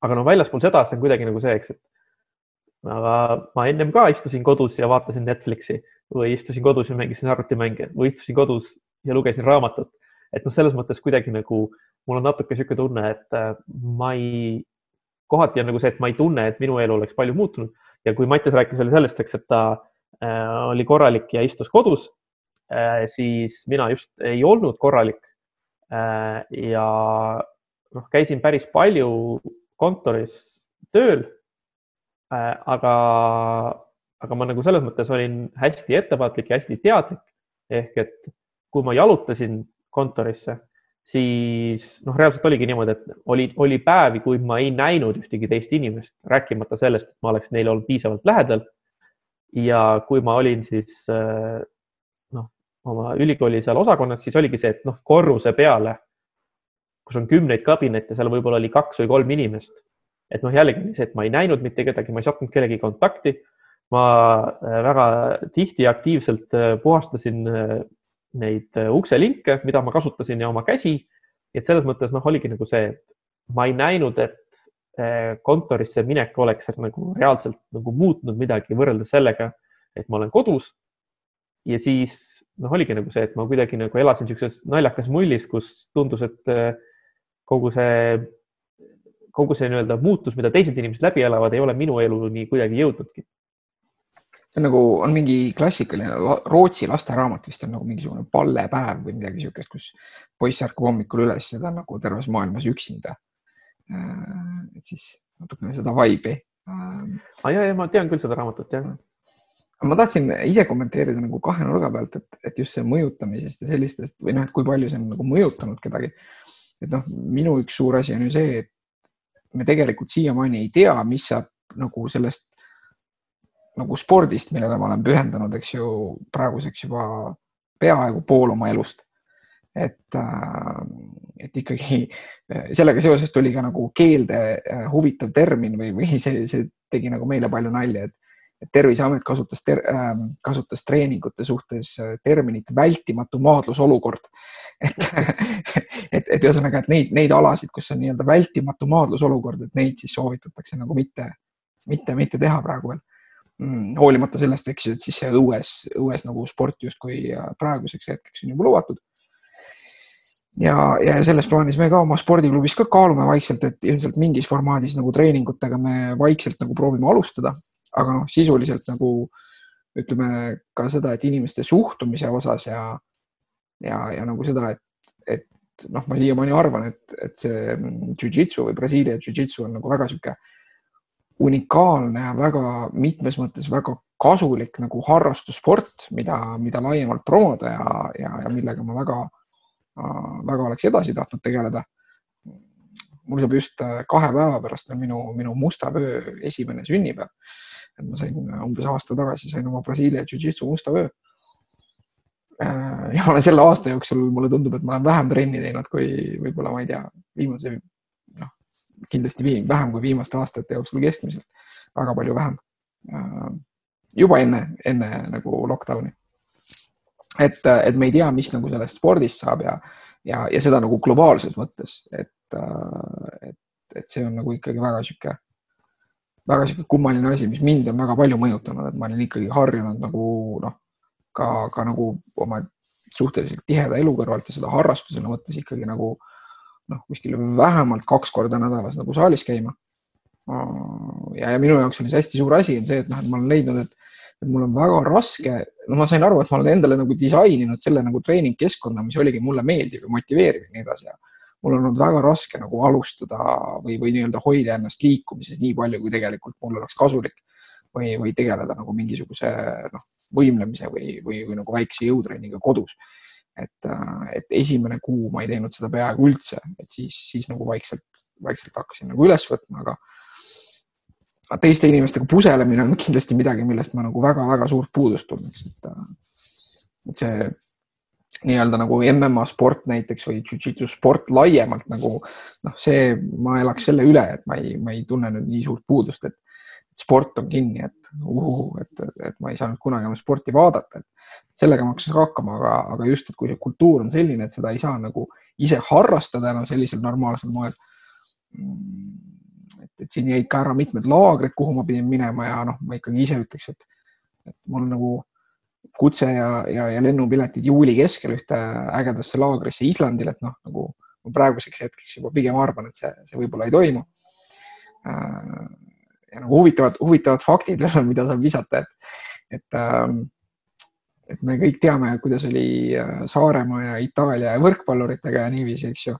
S3: aga no väljaspool seda, see on kuidagi nagu see, eks, et aga ma ennem ka istusin kodus ja vaatasin Netflixi või istusin kodus ja mängisin arvutimänge või istusin kodus ja lugesin raamatut. et noh, selles mõttes kuidagi nagu mul on natuke niisugune tunne, et äh, ma ei, kohati on nagu see, et ma ei tunne, et minu elu oleks palju muutunud ja kui Mattias rääkis veel sellest, eks, et ta äh, oli korralik ja istus kodus siis mina just ei olnud korralik äh,. ja noh, käisin päris palju kontoris tööl äh,. aga aga ma nagu selles mõttes olin hästi ettevaatlik ja hästi teadlik. ehk et kui ma jalutasin kontorisse, siis noh, reaalselt oligi niimoodi, et oli, oli päevi, kui ma ei näinud ühtegi teist inimest, rääkimata sellest, et ma oleks neile olnud piisavalt lähedal. ja kui ma olin siis oma ülikooli seal osakonnas, siis oligi see, et noh, korruse peale, kus on kümneid kabinette, seal võib-olla oli kaks või kolm inimest. et noh, jällegi see, et ma ei näinud mitte kedagi, ma ei sattunud kellegi kontakti ma äh, väga tihti aktiivselt äh, puhastasin äh, neid ukselinke, mida ma kasutasin ja oma käsi. et selles mõttes noh, oligi nagu see, et ma ei näinud, et kontorisse minek oleks nagu reaalselt nagu muutnud midagi võrreldes sellega, et ma olen kodus. ja siis noh, oligi nagu see, et ma kuidagi nagu elasin niisuguses naljakas mullis, kus tundus, et kogu see, kogu see nii-öelda muutus, mida teised inimesed läbi elavad, ei ole minu eluni kuidagi jõudnudki
S1: see on nagu, on mingi klassikaline Rootsi lasteraamat vist on nagu mingisugune pallepäev või midagi niisugust, kus poiss ärkab hommikul üles ja ta on nagu terves maailmas üksinda. Äh, et siis natukene seda vibe'i.
S3: ah, ja, ja ma tean küll seda raamatut, jah.
S1: Ma tahtsin ise kommenteerida nagu kahe nurga pealt, et, et just see mõjutamisest ja sellistest või noh, et kui palju see on nagu mõjutanud kedagi. et noh, minu üks suur asi on ju see, et me tegelikult siiamaani ei tea, mis saab nagu sellest nagu spordist, millele ma olen pühendanud, eks ju, praeguseks juba peaaegu pool oma elust. et, äh, et ikkagi [LAUGHS] sellega seoses tuli ka nagu keelde äh, huvitav termin või, või [LAUGHS] see, see tegi nagu meile palju nalja, et, et Terviseamet kasutas ter,, kasutas treeningute suhtes terminit vältimatu maadlusolukord. [LAUGHS] et, et, et ühesõnaga, et neid, neid alasid, kus on nii-öelda vältimatu maadlusolukord, et neid siis soovitatakse nagu mitte, mitte, mitte teha praegu veel Mm, hoolimata sellest, eks ju, et siis see õues, õues nagu sport justkui praeguseks hetkeks on juba lubatud. ja, ja selles plaanis me ka oma spordiklubis ka kaalume vaikselt, et ilmselt mingis formaadis nagu treeningutega me vaikselt nagu proovime alustada, aga noh, sisuliselt nagu ütleme ka seda, et inimeste suhtumise osas ja, ja, ja nagu seda, et, et noh, ma siiamaani arvan, et, et see jujitsu või Brasiilia jujitsu on nagu väga sihuke unikaalne ja väga mitmes mõttes väga kasulik nagu harrastussport, mida, mida laiemalt promoda ja, ja, ja millega ma väga, väga oleks edasi tahtnud tegeleda. mul saab just kahe päeva pärast on minu, minu musta vöö esimene sünnipäev. Et ma sain umbes aasta tagasi sain oma Brasiilia jujitsu musta vöö Äh, ja ma olen selle aasta jooksul, mulle tundub, et ma olen vähem trenni teinud kui võib-olla, ma ei tea, viimase, noh, kindlasti viim, vähem kui viimaste aastate jooksul keskmiselt, väga palju vähem. Äh, juba enne, enne nagu lockdown'i. et, et me ei tea, mis nagu sellest spordist saab ja, ja, ja seda nagu globaalses mõttes, et, äh, et, et see on nagu ikkagi väga sihuke, väga sihuke kummaline asi, mis mind on väga palju mõjutanud, et ma olen ikkagi harjunud nagu noh ka, ka nagu oma suhteliselt tiheda elu kõrvalt ja seda harrastusena võttes ikkagi nagu noh, kuskil vähemalt kaks korda nädalas nagu saalis käima. ja, ja minu jaoks oli see hästi suur asi on see, et noh, et ma olen leidnud, et, et mul on väga raske, no ma sain aru, et ma olen endale nagu disaininud selle nagu treeningkeskkonna, mis oligi mulle meeldiv ja motiveeriv ja nii edasi ja mul on olnud väga raske nagu alustada või, või nii-öelda hoida ennast liikumises nii palju, kui tegelikult mul oleks kasulik või, või tegeleda nagu mingisuguse noh, võimlemise või, või, või nagu väikse jõutrenniga kodus. et, äh, et esimene kuu ma ei teinud seda peaaegu üldse, et siis, siis nagu vaikselt, vaikselt hakkasin nagu üles võtma, aga teiste inimestega puselemine on kindlasti midagi, millest ma nagu väga-väga suurt puudust tunneks, et, äh, et see nii-öelda nagu MMA sport näiteks või jujitsu sport laiemalt nagu noh, see, ma elaks selle üle, et ma ei, ma ei tunne nüüd nii suurt puudust, et sport on kinni, et uhu, et, et ma ei saanud kunagi enam sporti vaadata, et sellega ma hakkasin hakkama, aga, aga just, et kui see kultuur on selline, et seda ei saa nagu ise harrastada enam sellisel normaalsel moel. et, et siin jäid ka ära mitmed laagrid, kuhu ma pidin minema ja noh, ma ikkagi ise ütleks, et, et mul nagu kutse ja, ja, ja lennupiletid juuli keskel ühte ägedasse laagrisse Islandil, et noh, nagu ma praeguseks hetkeks juba pigem arvan, et see, see võib-olla ei toimu äh, ja nagu huvitavad, huvitavad faktid [LAUGHS] veel on, mida saab visata, et, et ähm, et me kõik teame, kuidas oli äh, Saaremaa ja Itaalia võrkpalluritega ja niiviisi, eks ju.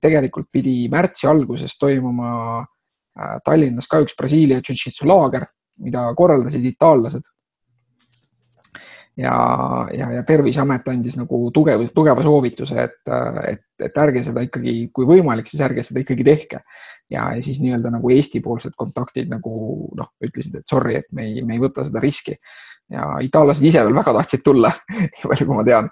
S1: tegelikult pidi märtsi alguses toimuma äh, Tallinnas ka üks Brasiilia jiu-jitsu laager, mida korraldasid itaallased. Ja, ja, ja Terviseamet andis nagu tugeva, tugeva soovituse, et, et, et ärge seda ikkagi, kui võimalik, siis ärge seda ikkagi tehke ja, ja siis nii-öelda nagu Eesti-poolsed kontaktid nagu noh, ütlesid, et sorry, et me ei, me ei võta seda riski. ja itaallased ise veel väga tahtsid tulla [LAUGHS] nii palju kui ma tean.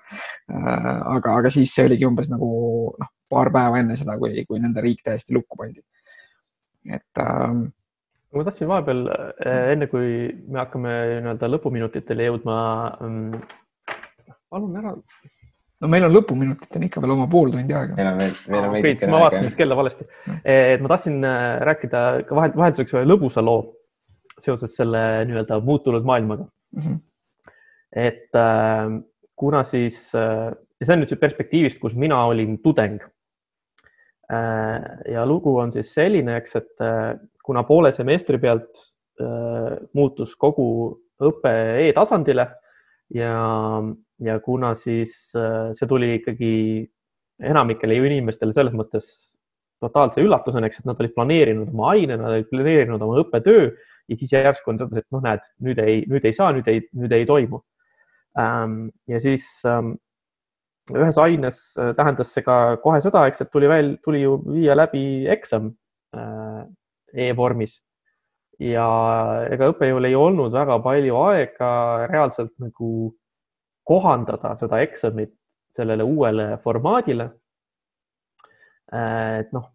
S1: Aga, aga siis see oligi umbes nagu noh, paar päeva enne seda, kui, kui nende riik täiesti lukku pandi. et ähm,
S3: ma tahtsin vahepeal äh, enne, kui me hakkame nii-öelda lõpuminutitele jõudma ähm,. palun ära
S1: no meil on lõpuminutiteni ikka veel oma pool tundi aega.
S2: meil on veel, meil on
S3: veidi. ma vaatasin vist kella valesti. et ma tahtsin äh, rääkida ka vahet, vahelduseks ühe lõbusa loo seoses selle nii-öelda muutunud maailmaga mm. -hmm. et äh, kuna siis äh,, ja see on nüüd perspektiivist, kus mina olin tudeng äh,. ja lugu on siis selline, eks, et äh, kuna poole semestri pealt äh, muutus kogu õpe e-tasandile ja ja kuna siis äh, see tuli ikkagi enamikele ju inimestele selles mõttes totaalse üllatusena, eks, et nad olid planeerinud oma aine, nad olid planeerinud oma õppetöö ja siis järsku on teada, et noh, näed, nüüd ei, nüüd ei saa, nüüd ei, nüüd ei toimu. Ähm, ja siis ähm, ühes aines äh, tähendas see ka kohe seda, eks, et tuli veel, tuli ju viia läbi eksam äh, e-vormis ja ega õppejõul ei olnud väga palju aega reaalselt nagu kohandada seda eksamit sellele uuele formaadile. Äh, et noh,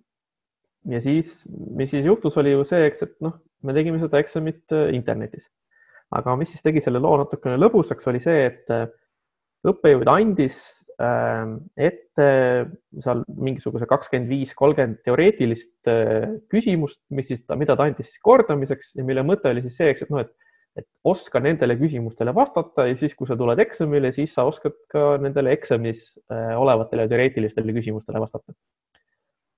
S3: ja siis, mis siis juhtus, oli ju see, eks, et noh, me tegime seda eksamit äh, internetis. aga mis siis tegi selle loo natukene lõbusaks, oli see, et äh, õppejõud andis ette seal mingisuguse kakskümmend viis, kolmkümmend teoreetilist küsimust, mis siis, mida ta andis siis kordamiseks ja mille mõte oli siis see, eks, et noh, et et oska nendele küsimustele vastata ja siis, kui sa tuled eksamile, siis sa oskad ka nendele eksamis äh, olevatele teoreetilistele küsimustele vastata.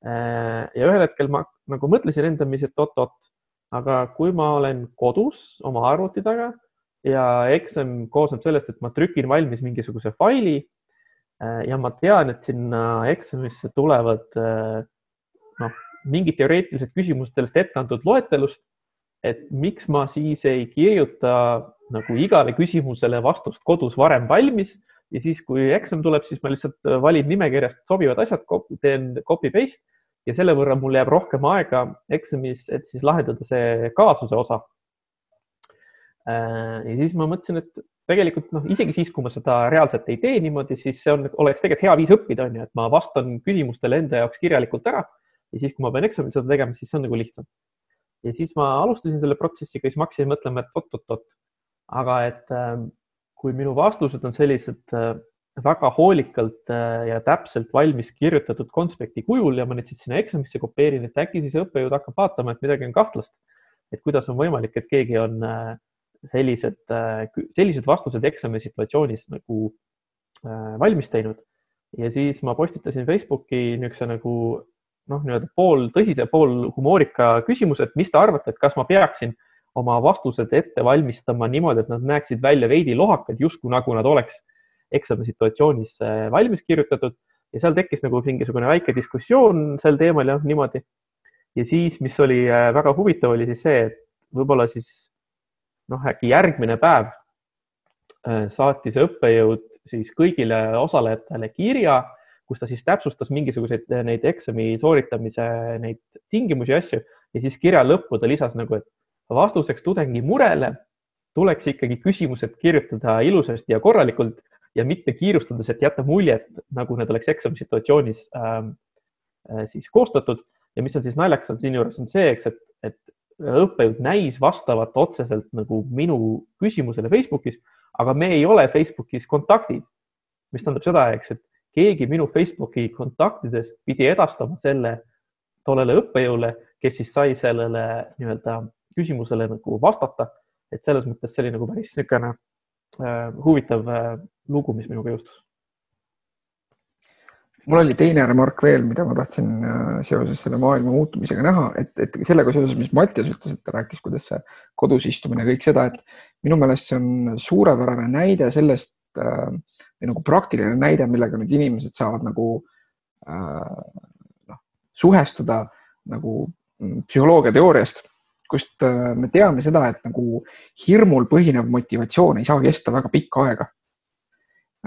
S3: Äh, ja ühel hetkel ma nagu mõtlesin endamisi, et oot-oot, aga kui ma olen kodus oma arvuti taga ja eksam koosneb sellest, et ma trükin valmis mingisuguse faili ja ma tean, et sinna eksamisse tulevad noh, mingid teoreetilised küsimused sellest etteantud loetelust. et miks ma siis ei kirjuta nagu igale küsimusele vastust kodus varem valmis ja siis, kui eksam tuleb, siis ma lihtsalt valin nimekirjast sobivad asjad, teen copy paste ja selle võrra mul jääb rohkem aega eksamis, et siis lahendada see kaasuse osa. Äh, ja siis ma mõtlesin, et tegelikult noh, isegi siis, kui ma seda reaalselt ei tee niimoodi, siis see on, oleks tegelikult hea viis õppida, on ju, et ma vastan küsimustele enda jaoks kirjalikult ära ja siis, kui ma pean eksamil seda tegema, siis see on nagu lihtsam. ja siis ma alustasin selle protsessiga, siis ma hakkasin mõtlema, et oot-oot-oot, aga et äh, kui minu vastused on sellised äh, väga hoolikalt äh, ja täpselt valmis kirjutatud konspekti kujul ja ma neid siis sinna eksamisse kopeerin, et äkki siis õppejõud hakkab vaatama, et midagi on kahtlast. et kuidas on võimalik, et keegi on äh, sellised, äh, sellised vastused eksami situatsioonis nagu valmis teinud. ja siis ma postitasin Facebooki niisuguse nagu noh, nii-öelda pool tõsise, pool humoorika küsimuse, et mis te arvate, et kas ma peaksin oma vastused ette valmistama niimoodi, et nad näeksid välja veidi lohakad, justkui nagu nad oleks eksamisituatsioonis äh, valmis kirjutatud ja seal tekkis nagu mingisugune väike diskussioon sel teemal ja niimoodi. ja siis, mis oli äh, väga huvitav, oli siis see, et võib-olla siis noh, äkki järgmine päev äh, saatis õppejõud siis kõigile osalejatele kirja, kus ta siis täpsustas mingisuguseid neid eksami sooritamise neid tingimusi ja asju. Ja siis kirja lõppu ta lisas nagu, et vastuseks tudengi murele tuleks ikkagi küsimused kirjutada ilusasti ja korralikult ja mitte kiirustades, et jätta muljet, nagu need oleks eksamisituatsioonis ähm, äh, siis koostatud. Ja mis on siis naljakas on siinjuures on see, eks, et, et õppejõud näis vastavat otseselt nagu minu küsimusele Facebookis, aga me ei ole Facebookis kontaktid, mis tähendab seda, eks, et keegi minu Facebooki kontaktidest pidi edastama selle tollele õppejõule, kes siis sai sellele nii-öelda küsimusele nagu vastata. et selles mõttes see oli nagu päris niisugune äh, huvitav äh, lugu, mis minuga juhtus.
S1: Mul oli teine remark veel, mida ma tahtsin äh, seoses selle maailma muutumisega näha, et, et sellega seoses, mis Mattias ütles, et ta rääkis, kuidas see kodus istumine ja kõik seda, et minu meelest see on suurepärane näide sellest äh, nagu praktiline näide, millega nüüd inimesed saavad nagu äh, noh, suhestuda nagu mm, psühholoogia teooriast kust äh, me teame seda, et nagu hirmul põhinev motivatsioon ei saa kesta väga pikka aega.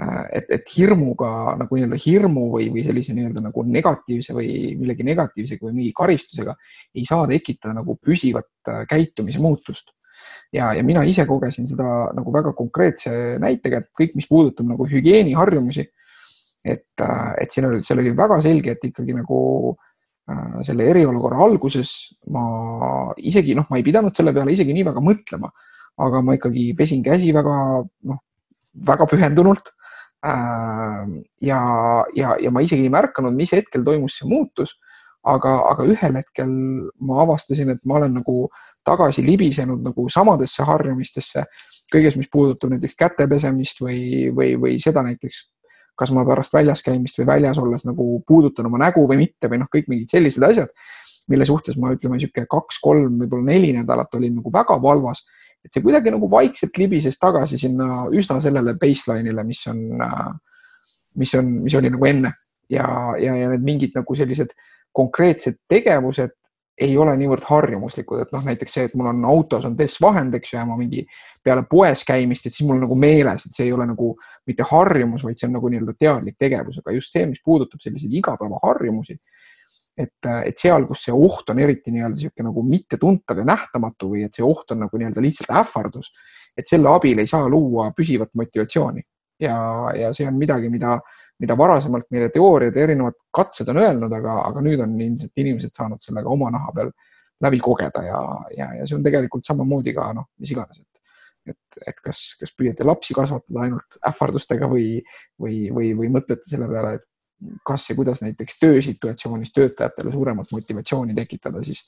S1: Äh, et, et hirmuga nagu nii-öelda hirmu või, või sellise nii-öelda nagu negatiivse või millegi negatiivsega või mingi karistusega ei saa tekitada nagu püsivat äh, käitumise muutust. ja, ja mina ise kogesin seda nagu väga konkreetse näitega, et kõik, mis puudutab nagu hügieeniharjumusi, et, äh, et siin oli, seal oli väga selge, et ikkagi nagu selle eriolukorra alguses ma isegi noh, ma ei pidanud selle peale isegi nii väga mõtlema, aga ma ikkagi pesin käsi väga noh, väga pühendunult ja, ja, ja ma isegi ei märganud, mis hetkel toimus see muutus, aga, aga ühel hetkel ma avastasin, et ma olen nagu tagasi libisenud nagu samadesse harjumistesse, kõiges, mis puudutab näiteks käte pesemist või, või, või seda näiteks, kas ma pärast väljas käimist või väljas olles nagu puudutan oma nägu või mitte või noh, kõik mingid sellised asjad, mille suhtes ma ütleme, niisugune kaks-kolm, võib-olla neli nädalat olin nagu väga valvas et see kuidagi nagu vaikselt libises tagasi sinna üsna sellele baseline'ile, mis on, mis on, mis oli nagu enne. Ja, ja, ja need mingid nagu sellised konkreetsed tegevused ei ole niivõrd harjumuslikud, et noh, näiteks see, et mul on autos on DES-vahend, eks ju, ja ma mingi peale poes käimist, et siis mul nagu meeles, et see ei ole nagu mitte harjumus, vaid see on nagu nii-öelda teadlik tegevus, aga just see, mis puudutab selliseid igapäevaharjumusi et, et seal, kus see oht on eriti nii-öelda niisugune nagu mittetuntav ja nähtamatu või et see oht on nagu nii-öelda lihtsalt ähvardus, et selle abil ei saa luua püsivat motivatsiooni. Ja, ja see on midagi, mida, mida varasemalt meile teooriad ja erinevad katsed on öelnud, aga, aga nüüd on ilmselt inimesed saanud sellega oma naha peal läbi kogeda ja, ja, ja see on tegelikult samamoodi ka noh, mis iganes, et, et, et kas, kas püüate lapsi kasvatada ainult ähvardustega või, või, või, või mõtlete selle peale, et kas ja kuidas näiteks töösituatsioonis töötajatele suuremat motivatsiooni tekitada, siis,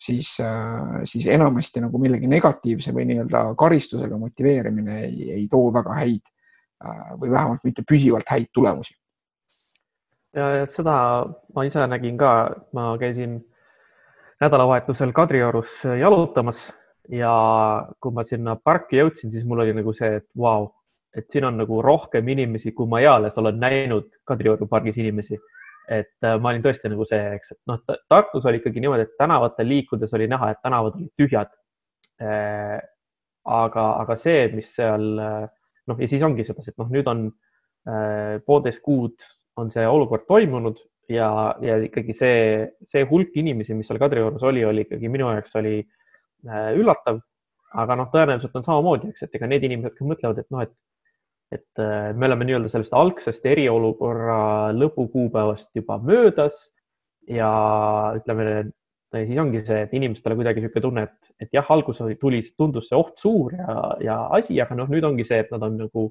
S1: siis, äh, siis enamasti nagu millegi negatiivse või nii-öelda karistusega motiveerimine ei, ei too väga häid äh, või vähemalt mitte püsivalt häid tulemusi.
S3: ja, ja seda ma ise nägin ka, ma käisin nädalavahetusel Kadriorus jalutamas ja kui ma sinna parki jõudsin, siis mul oli nagu see, et vau wow,, et siin on nagu rohkem inimesi, kui ma eales olen näinud Kadrioru pargis inimesi. et äh, ma olin tõesti nagu see, eks, et noh, Tartus oli ikkagi niimoodi, et tänavatel liikudes oli näha, et tänavad olid tühjad. Äh, aga, aga see, mis seal noh, ja siis ongi sedasi, et noh, nüüd on poolteist kuud on see olukord toimunud ja, ja ikkagi see, see hulk inimesi, mis seal Kadriorus oli, oli ikkagi minu jaoks oli üllatav. aga noh, tõenäoliselt on samamoodi, eks, et ega need inimesed, kes mõtlevad, et noh, et et äh, me oleme nii-öelda sellest algsest eriolukorra lõpukuupäevast juba möödas ja ütleme, siis ongi see, et inimestele kuidagi niisugune tunne, et, et jah, alguses tuli, tundus see oht suur ja, ja asi, aga noh, nüüd ongi see, et nad on nagu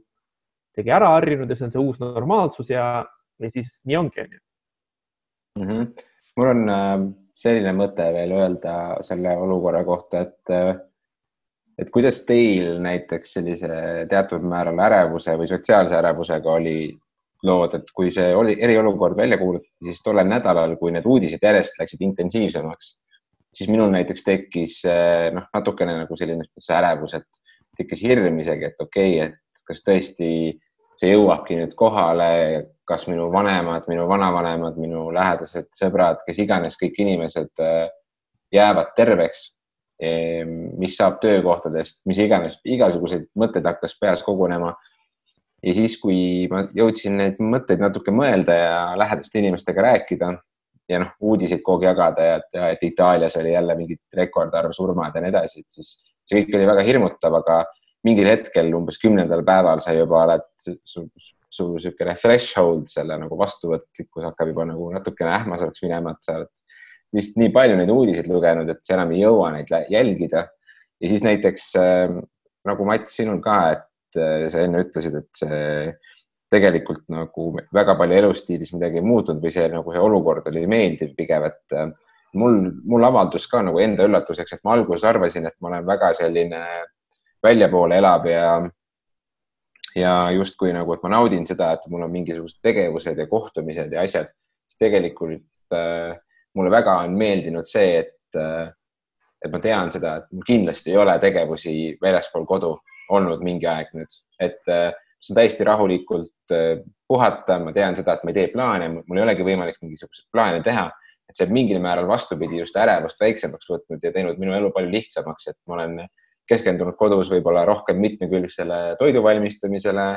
S3: kuidagi ära harjunud ja see on see uus normaalsus ja, ja siis nii ongi, onju.
S2: Mhm. mul on äh, selline mõte veel öelda selle olukorra kohta, et äh, et kuidas teil näiteks sellise teatud määral ärevuse või sotsiaalse ärevusega oli lood, et kui see oli eriolukord välja kuulutati, siis tollel nädalal, kui need uudised järjest läksid intensiivsemaks, siis minul näiteks tekkis noh, natukene nagu selline ärevus, et tekkis hirm isegi, et okei okay,, et kas tõesti see jõuabki nüüd kohale, kas minu vanemad, minu vanavanemad, minu lähedased sõbrad, kes iganes, kõik inimesed jäävad terveks mis saab töökohtadest, mis iganes, igasuguseid mõtteid hakkas peas kogunema. ja siis, kui ma jõudsin neid mõtteid natuke mõelda ja lähedaste inimestega rääkida ja noh, uudiseid kogu aeg jagada ja, ja et Itaalias oli jälle mingi rekordarv surmad ja nii edasi, et siis see kõik oli väga hirmutav, aga mingil hetkel umbes kümnendal päeval sa juba oled su, su niisugune threshold selle nagu vastuvõtlikkus hakkab juba nagu natukene ähmasemaks minema, et sa oled vist nii palju neid uudiseid lugenud, et sa enam ei jõua neid jälgida. ja siis näiteks äh, nagu Mats, sinul ka, et äh, sa enne ütlesid, et see tegelikult nagu väga palju elustiilis midagi ei muutunud või see nagu see olukord oli meeldiv pigem, et äh, mul, mul avaldus ka nagu enda üllatuseks, et ma alguses arvasin, et ma olen väga selline väljapoole elav ja ja justkui nagu, et ma naudin seda, et mul on mingisugused tegevused ja kohtumised ja asjad, siis tegelikult äh, mulle väga on meeldinud see, et, äh, et ma tean seda, et mul kindlasti ei ole tegevusi väljaspool kodu olnud mingi aeg nüüd, et äh, saan täiesti rahulikult äh, puhata, ma tean seda, et ma ei tee plaane, mul ei olegi võimalik mingisuguseid plaane teha, et see mingil määral vastupidi just ärevust väiksemaks võtnud ja teinud minu elu palju lihtsamaks, et ma olen keskendunud kodus võib-olla rohkem mitmekülgsele toidu valmistamisele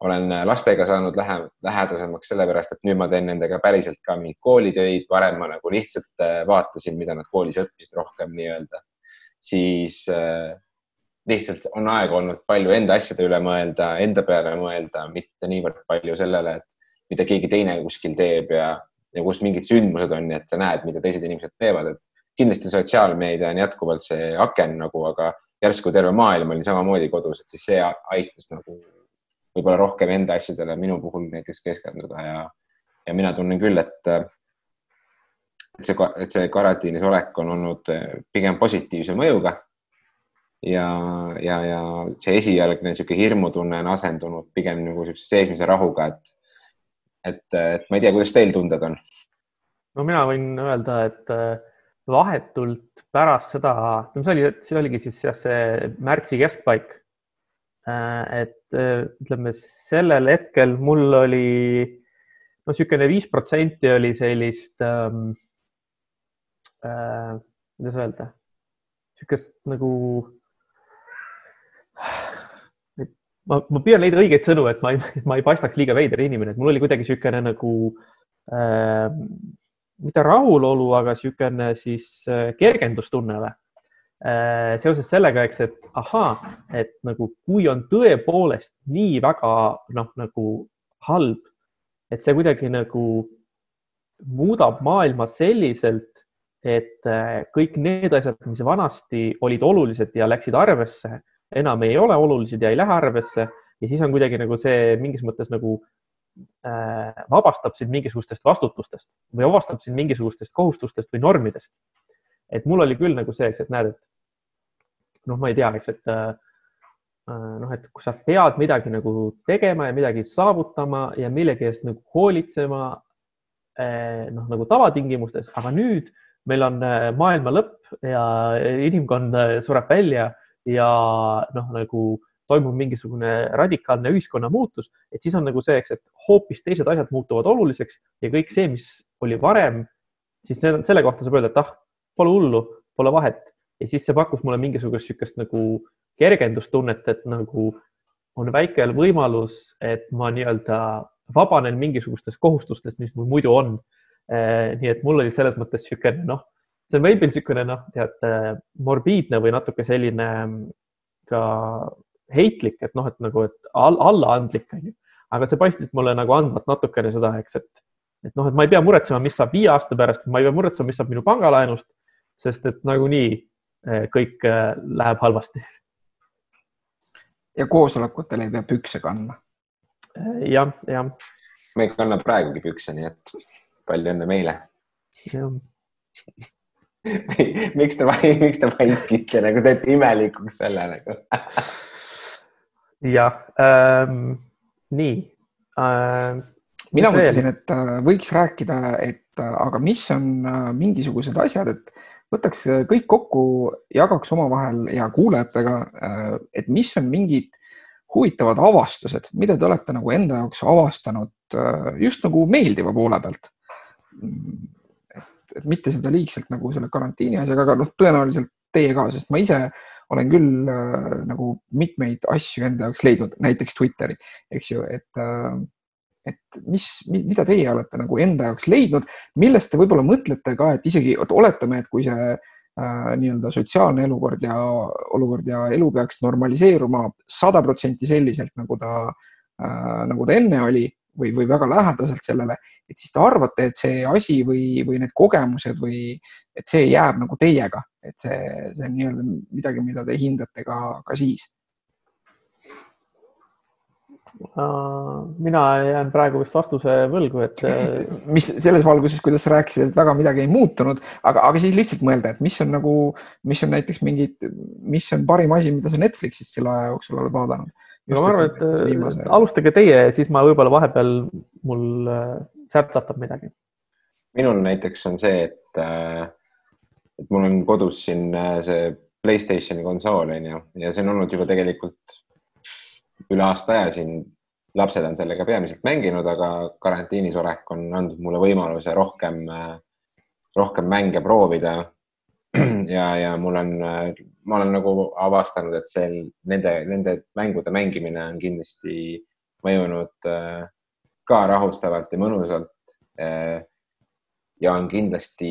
S2: olen lastega saanud lähe, lähedasemaks sellepärast, et nüüd ma teen nendega päriselt ka mingeid koolitöid, varem ma nagu lihtsalt äh, vaatasin, mida nad koolis õppisid rohkem nii-öelda, siis äh, lihtsalt on aega olnud palju enda asjade üle mõelda, enda peale mõelda, mitte niivõrd palju sellele, et mida keegi teine kuskil teeb ja, ja kus mingid sündmused on, et sa näed, mida teised inimesed teevad, et kindlasti sotsiaalmeedia on jätkuvalt see aken nagu, aga järsku terve maailm oli samamoodi kodus, et siis see aitas nagu võib-olla rohkem enda asjadele minu puhul näiteks keskenduda ja, ja mina tunnen küll, et, et see, et see karantiinis olek on olnud pigem positiivse mõjuga. ja, ja, ja see esialgne niisugune hirmutunne on asendunud pigem nagu niisuguse seesmise rahuga, et, et, et ma ei tea, kuidas teil tunded on?
S3: no mina võin öelda, et vahetult pärast seda, see oli, see oligi siis jah, see märtsi keskpaik et äh, ütleme, sellel hetkel mul oli no niisugune viis protsenti oli sellist ähm,, äh, kuidas öelda, niisugust nagu ma, ma püüan leida õigeid sõnu, et ma ei, [LAUGHS] ma ei paistaks liiga veider inimene, et mul oli kuidagi niisugune nagu äh, mitte rahulolu, aga niisugune siis äh, kergendustunne või? Äh, seoses sellega, eks, et ahaa, et nagu kui on tõepoolest nii väga noh, nagu halb, et see kuidagi nagu muudab maailma selliselt, et äh, kõik need asjad, mis vanasti olid olulised ja läksid arvesse, enam ei ole olulised ja ei lähe arvesse ja siis on kuidagi nagu see mingis mõttes nagu äh, vabastab sind mingisugustest vastutustest või vabastab sind mingisugustest kohustustest või normidest et mul oli küll nagu see, eks, et näed, et noh, ma ei tea, eks, et äh, noh, et kui sa pead midagi nagu tegema ja midagi saavutama ja millegi eest nagu hoolitsema eh, noh, nagu tavatingimustes, aga nüüd meil on äh, maailma lõpp ja inimkond äh, sureb välja ja noh, nagu toimub mingisugune radikaalne ühiskonna muutus, et siis on nagu see, eks, et hoopis teised asjad muutuvad oluliseks ja kõik see, mis oli varem, siis selle kohta saab öelda, et ah, pole hullu, pole vahet. Ja siis see pakkus mulle mingisugust niisugust nagu kergendustunnet, et nagu on väike võimalus, et ma nii-öelda vabanen mingisugustest kohustustest, mis mul muidu on. Eh, nii et mul oli selles mõttes niisugune noh, see on veidi niisugune noh, tead morbiidne või natuke selline mm, ka heitlik, et noh, et nagu, et allaandlik on ju, aga see paistis mulle nagu andvat natukene seda, eks, et, et noh, et ma ei pea muretsema, mis saab viie aasta pärast, ma ei pea muretsema, mis saab minu pangalaenust, sest et nagunii eh, kõik eh, läheb halvasti.
S1: ja koosolekutel ei pea pükse kandma
S3: jah, jah.
S2: me ei kanna praegugi pükse, nii et palju õnne meile. [LAUGHS] miks te, miks te vaikite nagu teete imelikuks selle nagu [LAUGHS]
S3: jah ähm,, nii ähm,.
S1: mina mõtlesin, et võiks rääkida, et aga mis on mingisugused asjad, et võtaks kõik kokku, jagaks omavahel ja kuulajatega, et mis on mingid huvitavad avastused, mida te olete nagu enda jaoks avastanud äh, just nagu meeldiva poole pealt. et, mitte seda liigselt nagu selle karantiini asjaga, aga noh, tõenäoliselt teie ka, sest ma ise olen küll äh, nagu mitmeid asju enda jaoks leidnud, näiteks Twitteri, eks ju, et äh, et mis, mida teie olete nagu enda jaoks leidnud, millest te võib-olla mõtlete ka, et isegi, et oletame, et kui see äh, nii-öelda sotsiaalne elukord ja olukord ja elu peaks normaliseeruma sada protsenti selliselt, nagu ta äh,, nagu ta enne oli või, või väga lähedaselt sellele, et siis te arvate, et see asi või, või need kogemused või et see jääb nagu teiega, et see, see on nii-öelda midagi, mida te hindate ka, ka siis
S3: mina jään praegu vist vastuse võlgu, et. [LAUGHS]
S1: Äh, mis selles valguses, kuidas sa rääkisid, et väga midagi ei muutunud, aga, aga siis lihtsalt mõelda, et mis on nagu, mis on näiteks mingid, mis on parim asi, mida sa Netflixist selle aja jooksul oled vaadanud?
S3: no ma arvan, et äh, viimase... alustage teie, siis ma võib-olla vahepeal mul äh, särtsatab midagi.
S2: minul näiteks on see, et, et mul on kodus siin see Playstationi konsool on ju ja see on olnud juba tegelikult üle aasta aja siin lapsed on sellega peamiselt mänginud, aga karantiinis olek on andnud mulle võimaluse rohkem, rohkem mänge proovida. [CLEARS THROAT] ja, ja mul on, ma olen nagu avastanud, et see nende, nende mängude mängimine on kindlasti mõjunud ka rahustavalt ja mõnusalt. ja on kindlasti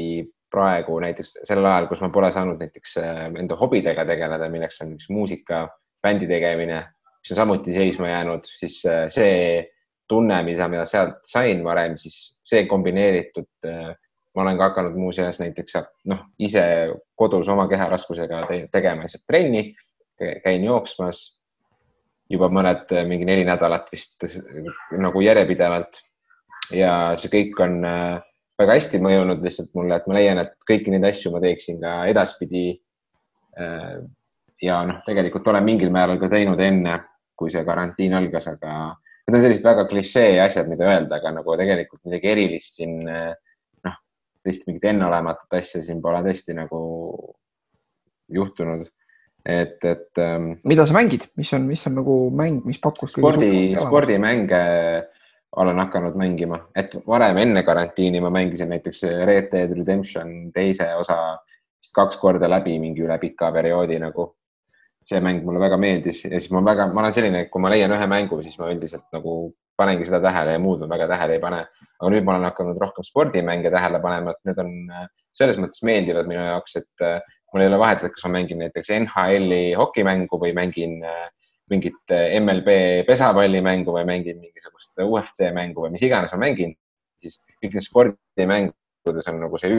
S2: praegu näiteks sellel ajal, kus ma pole saanud näiteks enda hobidega tegeleda, milleks on näiteks muusika, bändi tegemine mis on samuti seisma jäänud, siis äh, see tunne, mida ma sealt sain varem, siis see kombineeritud. Äh, ma olen ka hakanud muuseas näiteks noh, ise kodus oma keharaskusega tegema lihtsalt trenni, käin jooksmas juba mõned, äh, mingi neli nädalat vist nagu järjepidevalt. ja see kõik on väga hästi mõjunud lihtsalt mulle, et ma leian, et kõiki neid asju ma teeksin ka edaspidi. ja noh, tegelikult olen mingil määral ka teinud enne kui see karantiin algas, aga need on sellised väga klišee asjad, mida öelda, aga nagu tegelikult midagi erilist siin noh, tõesti mingit enneolematut asja siin pole tõesti nagu juhtunud. et, et ähm,.
S1: mida sa mängid, mis on, mis on nagu mäng, mis pakkus?
S2: spordi, spordimänge olen hakanud mängima, et varem enne karantiini ma mängisin näiteks Red Dead Redemption teise osa vist kaks korda läbi mingi üle pika perioodi nagu see mäng mulle väga meeldis ja siis ma väga, ma olen selline, et kui ma leian ühe mängu, siis ma üldiselt nagu panengi seda tähele ja muud ma väga tähele ei pane. aga nüüd ma olen hakanud rohkem spordimänge tähele panema, et need on äh, selles mõttes meeldivad minu jaoks, et äh, mul ei ole vahet, et kas ma mängin näiteks NHL-i hokimängu või mängin äh, mingit MLB pesapallimängu või mängin mingisugust UFC mängu või mis iganes ma mängin, siis kõik need spordimängudes on nagu see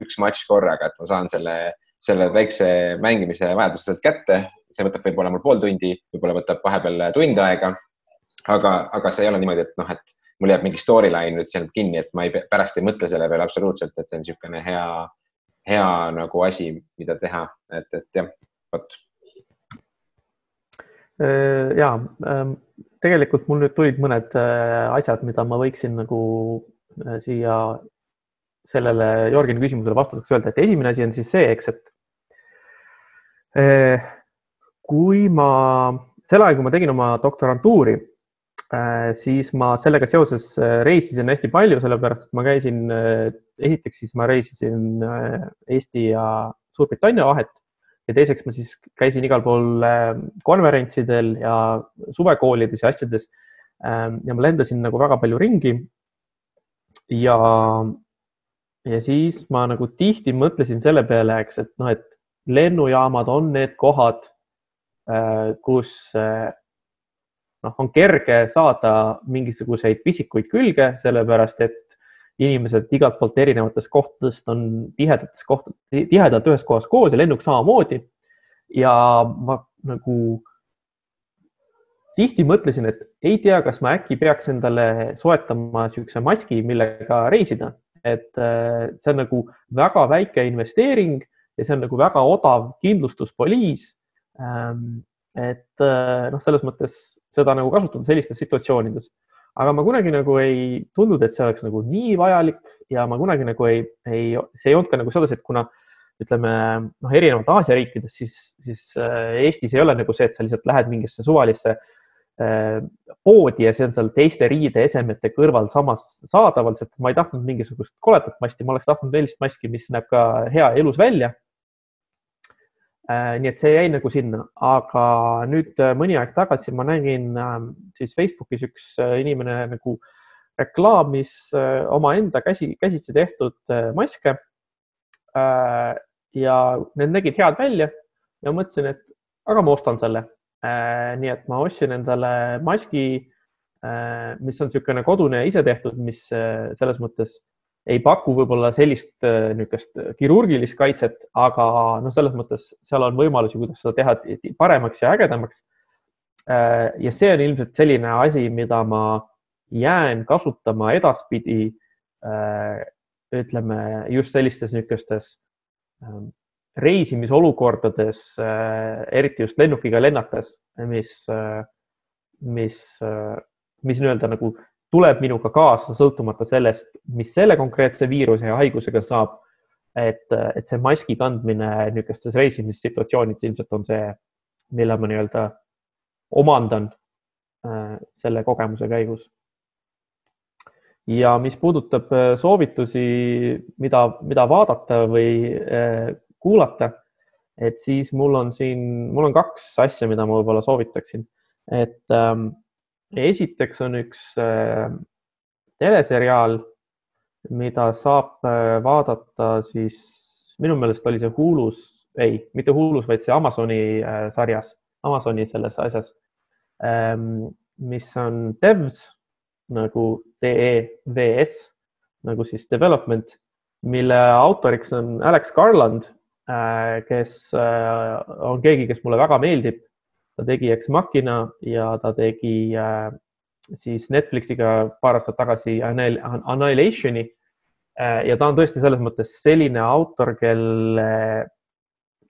S2: üks matš korraga, et ma saan selle selle väikse mängimise vajaduse sealt kätte, see võtab võib-olla mul pool tundi, võib-olla võtab vahepeal tund aega. aga, aga see ei ole niimoodi, et noh, et mul jääb mingi storyline nüüd seal kinni, et ma ei, pärast ei mõtle selle peale absoluutselt, et see on niisugune hea, hea nagu asi, mida teha, et, et jah, vot.
S3: Äh, ja ähm, tegelikult mul nüüd tulid mõned äh, asjad, mida ma võiksin nagu äh, siia sellele Jörgeni küsimusele vastuseks öelda, et esimene asi on siis see, eks, et kui ma sel ajal, kui ma tegin oma doktorantuuri, siis ma sellega seoses reisisin hästi palju, sellepärast et ma käisin, esiteks siis ma reisisin Eesti ja Suurbritannia vahet ja teiseks ma siis käisin igal pool konverentsidel ja suvekoolides ja asjades. ja ma lendasin nagu väga palju ringi. ja, ja siis ma nagu tihti mõtlesin selle peale, eks, et noh, et lennujaamad on need kohad, äh, kus äh, noh, on kerge saada mingisuguseid pisikuid külge, sellepärast et inimesed igalt poolt erinevatest kohtadest on tihedates koht-, tihedalt ühes kohas koos ja lennuk samamoodi. ja ma nagu tihti mõtlesin, et ei tea, kas ma äkki peaks endale soetama niisuguse maski, millega reisida, et äh, see on nagu väga väike investeering ja see on nagu väga odav kindlustuspoliis. Ähm, et äh, noh, selles mõttes seda nagu kasutada sellistes situatsioonides, aga ma kunagi nagu ei tundnud, et see oleks nagu nii vajalik ja ma kunagi nagu ei, ei, see ei olnud ka nagu sedasi, et kuna ütleme noh, erinevalt Aasia riikides, siis, siis äh, Eestis ei ole nagu see, et sa lihtsalt lähed mingisse suvalisse äh, poodi ja see on seal teiste riideesemete kõrval samas saadaval, sest ma ei tahtnud mingisugust koledat masti, ma oleks tahtnud sellist maski, mis näeb ka hea elus välja Äh, nii et see jäi nagu sinna, aga nüüd äh, mõni aeg tagasi ma nägin ähm, siis Facebookis üks äh, inimene nagu reklaamis omaenda käsi, käsitsi tehtud maske. ja need nägid head välja ja mõtlesin, et aga ma ostan selle. nii et ma ostsin endale maski, mis on niisugune kodune ise tehtud, mis selles mõttes ei paku võib-olla sellist äh, niisugust kirurgilist kaitset, aga noh, selles mõttes seal on võimalusi, kuidas seda teha paremaks ja ägedamaks. Äh, ja see on ilmselt selline asi, mida ma jään kasutama edaspidi. Äh, ütleme just sellistes niisugustes ähm, reisimisolukordades, eriti just lennukiga lennates, mis, mis, mis nii-öelda nagu tuleb minuga kaasa, sõltumata sellest, mis selle konkreetse viiruse ja haigusega saab. et, et see maski kandmine niisugustes reisimissituatsioonides ilmselt on see, mille ma nii-öelda omandan äh, selle kogemuse käigus. ja mis puudutab äh, soovitusi, mida, mida vaadata või äh, kuulata, et siis mul on siin, mul on kaks asja, mida ma võib-olla soovitaksin, et ähm, esiteks on üks äh, teleseriaal, mida saab äh, vaadata siis, minu meelest oli see Hulus, ei, mitte Hulus, vaid see Amazoni äh, sarjas, Amazoni selles asjas, ähm, mis on Devs nagu D-E-V-S nagu siis development, mille autoriks on Alex Garland, kes on keegi, kes mulle väga meeldib ta tegi Ex Machina ja ta tegi äh, siis Netflixiga paar aastat tagasi Annihilationi äh,. ja ta on tõesti selles mõttes selline autor, kelle,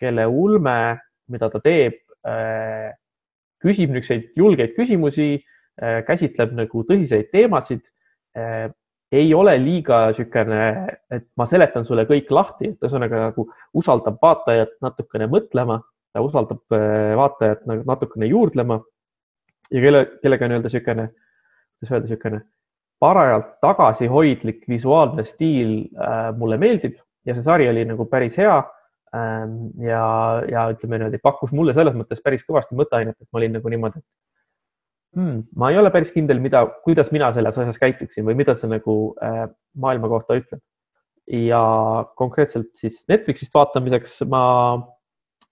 S3: kelle ulme, mida ta teeb äh,, küsib niisuguseid julgeid küsimusi äh,, käsitleb nagu tõsiseid teemasid äh, ei ole liiga niisugune, et ma seletan sulle kõik lahti, et ühesõnaga nagu usaldab vaatajat natukene mõtlema ta usaldab äh, vaatajat nagu natukene juurdlema ja kelle, kellega nii-öelda niisugune, kuidas öelda, niisugune parajalt tagasihoidlik visuaalne stiil äh, mulle meeldib ja see sari oli nagu päris hea ähm,. ja, ja ütleme niimoodi, pakkus mulle selles mõttes päris kõvasti mõtteainet, et ma olin nagu niimoodi, et hmm, ma ei ole päris kindel, mida, kuidas mina selles asjas käituksin või mida see nagu äh, maailma kohta ütleb. ja konkreetselt siis Netflixist vaatamiseks ma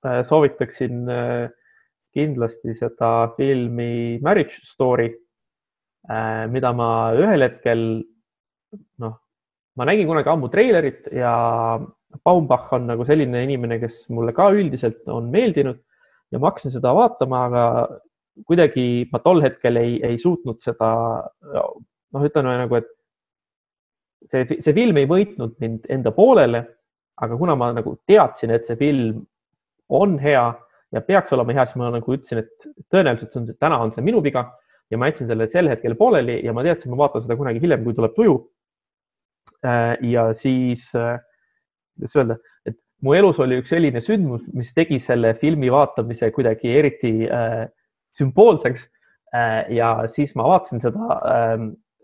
S3: soovitaksin äh, kindlasti seda filmi Marriage Story, äh, mida ma ühel hetkel, noh, ma nägin kunagi ammu treilerit ja Baumbach on nagu selline inimene, kes mulle ka üldiselt on meeldinud ja ma hakkasin seda vaatama, aga kuidagi ma tol hetkel ei, ei suutnud seda, noh, ütleme nagu, et see, see film ei võitnud mind enda poolele, aga kuna ma nagu teadsin, et see film on hea ja peaks olema hea, siis ma nagu ütlesin, et tõenäoliselt see on, täna on see minu viga ja ma jätsin selle sel hetkel pooleli ja ma teadsin, ma vaatan seda kunagi hiljem, kui tuleb tuju. Äh, ja siis, äh, kuidas öelda, et mu elus oli üks selline sündmus, mis tegi selle filmi vaatamise kuidagi eriti äh, sümboolseks. ja siis ma vaatasin seda,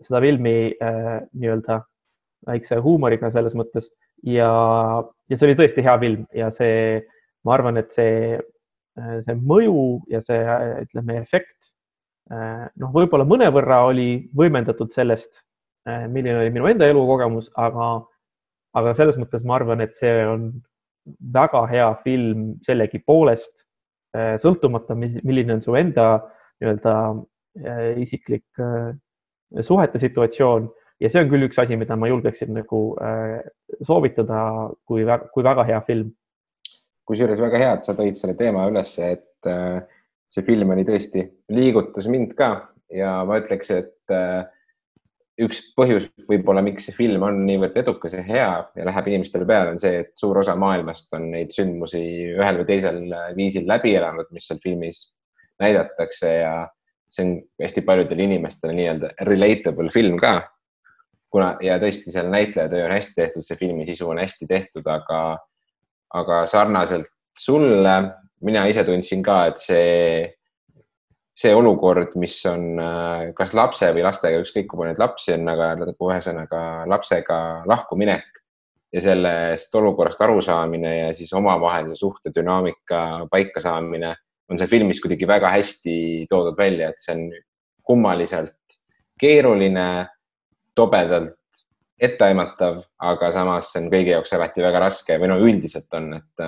S3: seda filmi nii-öelda väikse huumoriga selles mõttes ja, ja see oli tõesti hea film ja see, ma arvan, et see, see mõju ja see, ütleme, efekt noh, võib-olla mõnevõrra oli võimendatud sellest, milline oli minu enda elukogemus, aga, aga selles mõttes ma arvan, et see on väga hea film sellegipoolest, sõltumata, milline on su enda nii-öelda isiklik suhete situatsioon ja see on küll üks asi, mida ma julgeksin nagu äh, soovitada kui, kui väga hea film.
S2: Kusjuures väga hea, et sa tõid selle teema ülesse, et äh, see film oli tõesti, liigutas mind ka ja ma ütleks, et äh, üks põhjus võib-olla, miks see film on niivõrd edukas ja hea ja läheb inimestele peale, on see, et suur osa maailmast on neid sündmusi ühel või teisel viisil läbi elanud, mis seal filmis näidatakse ja see on hästi paljudele inimestele nii-öelda relatable film ka. Kuna ja tõesti seal näitlejatöö on hästi tehtud, see filmi sisu on hästi tehtud, aga, aga sarnaselt sulle, mina ise tundsin ka, et see, see olukord, mis on kas lapse või lastega, ükskõik kui palju neid lapsi on, aga nagu ühesõnaga lapsega lahkuminek ja sellest olukorrast arusaamine ja siis omavahelise suhte dünaamika paikasaamine on seal filmis kuidagi väga hästi toodud välja, et see on kummaliselt keeruline tobedalt etteaimatav, aga samas see on kõigi jaoks alati väga raske või no üldiselt on, et,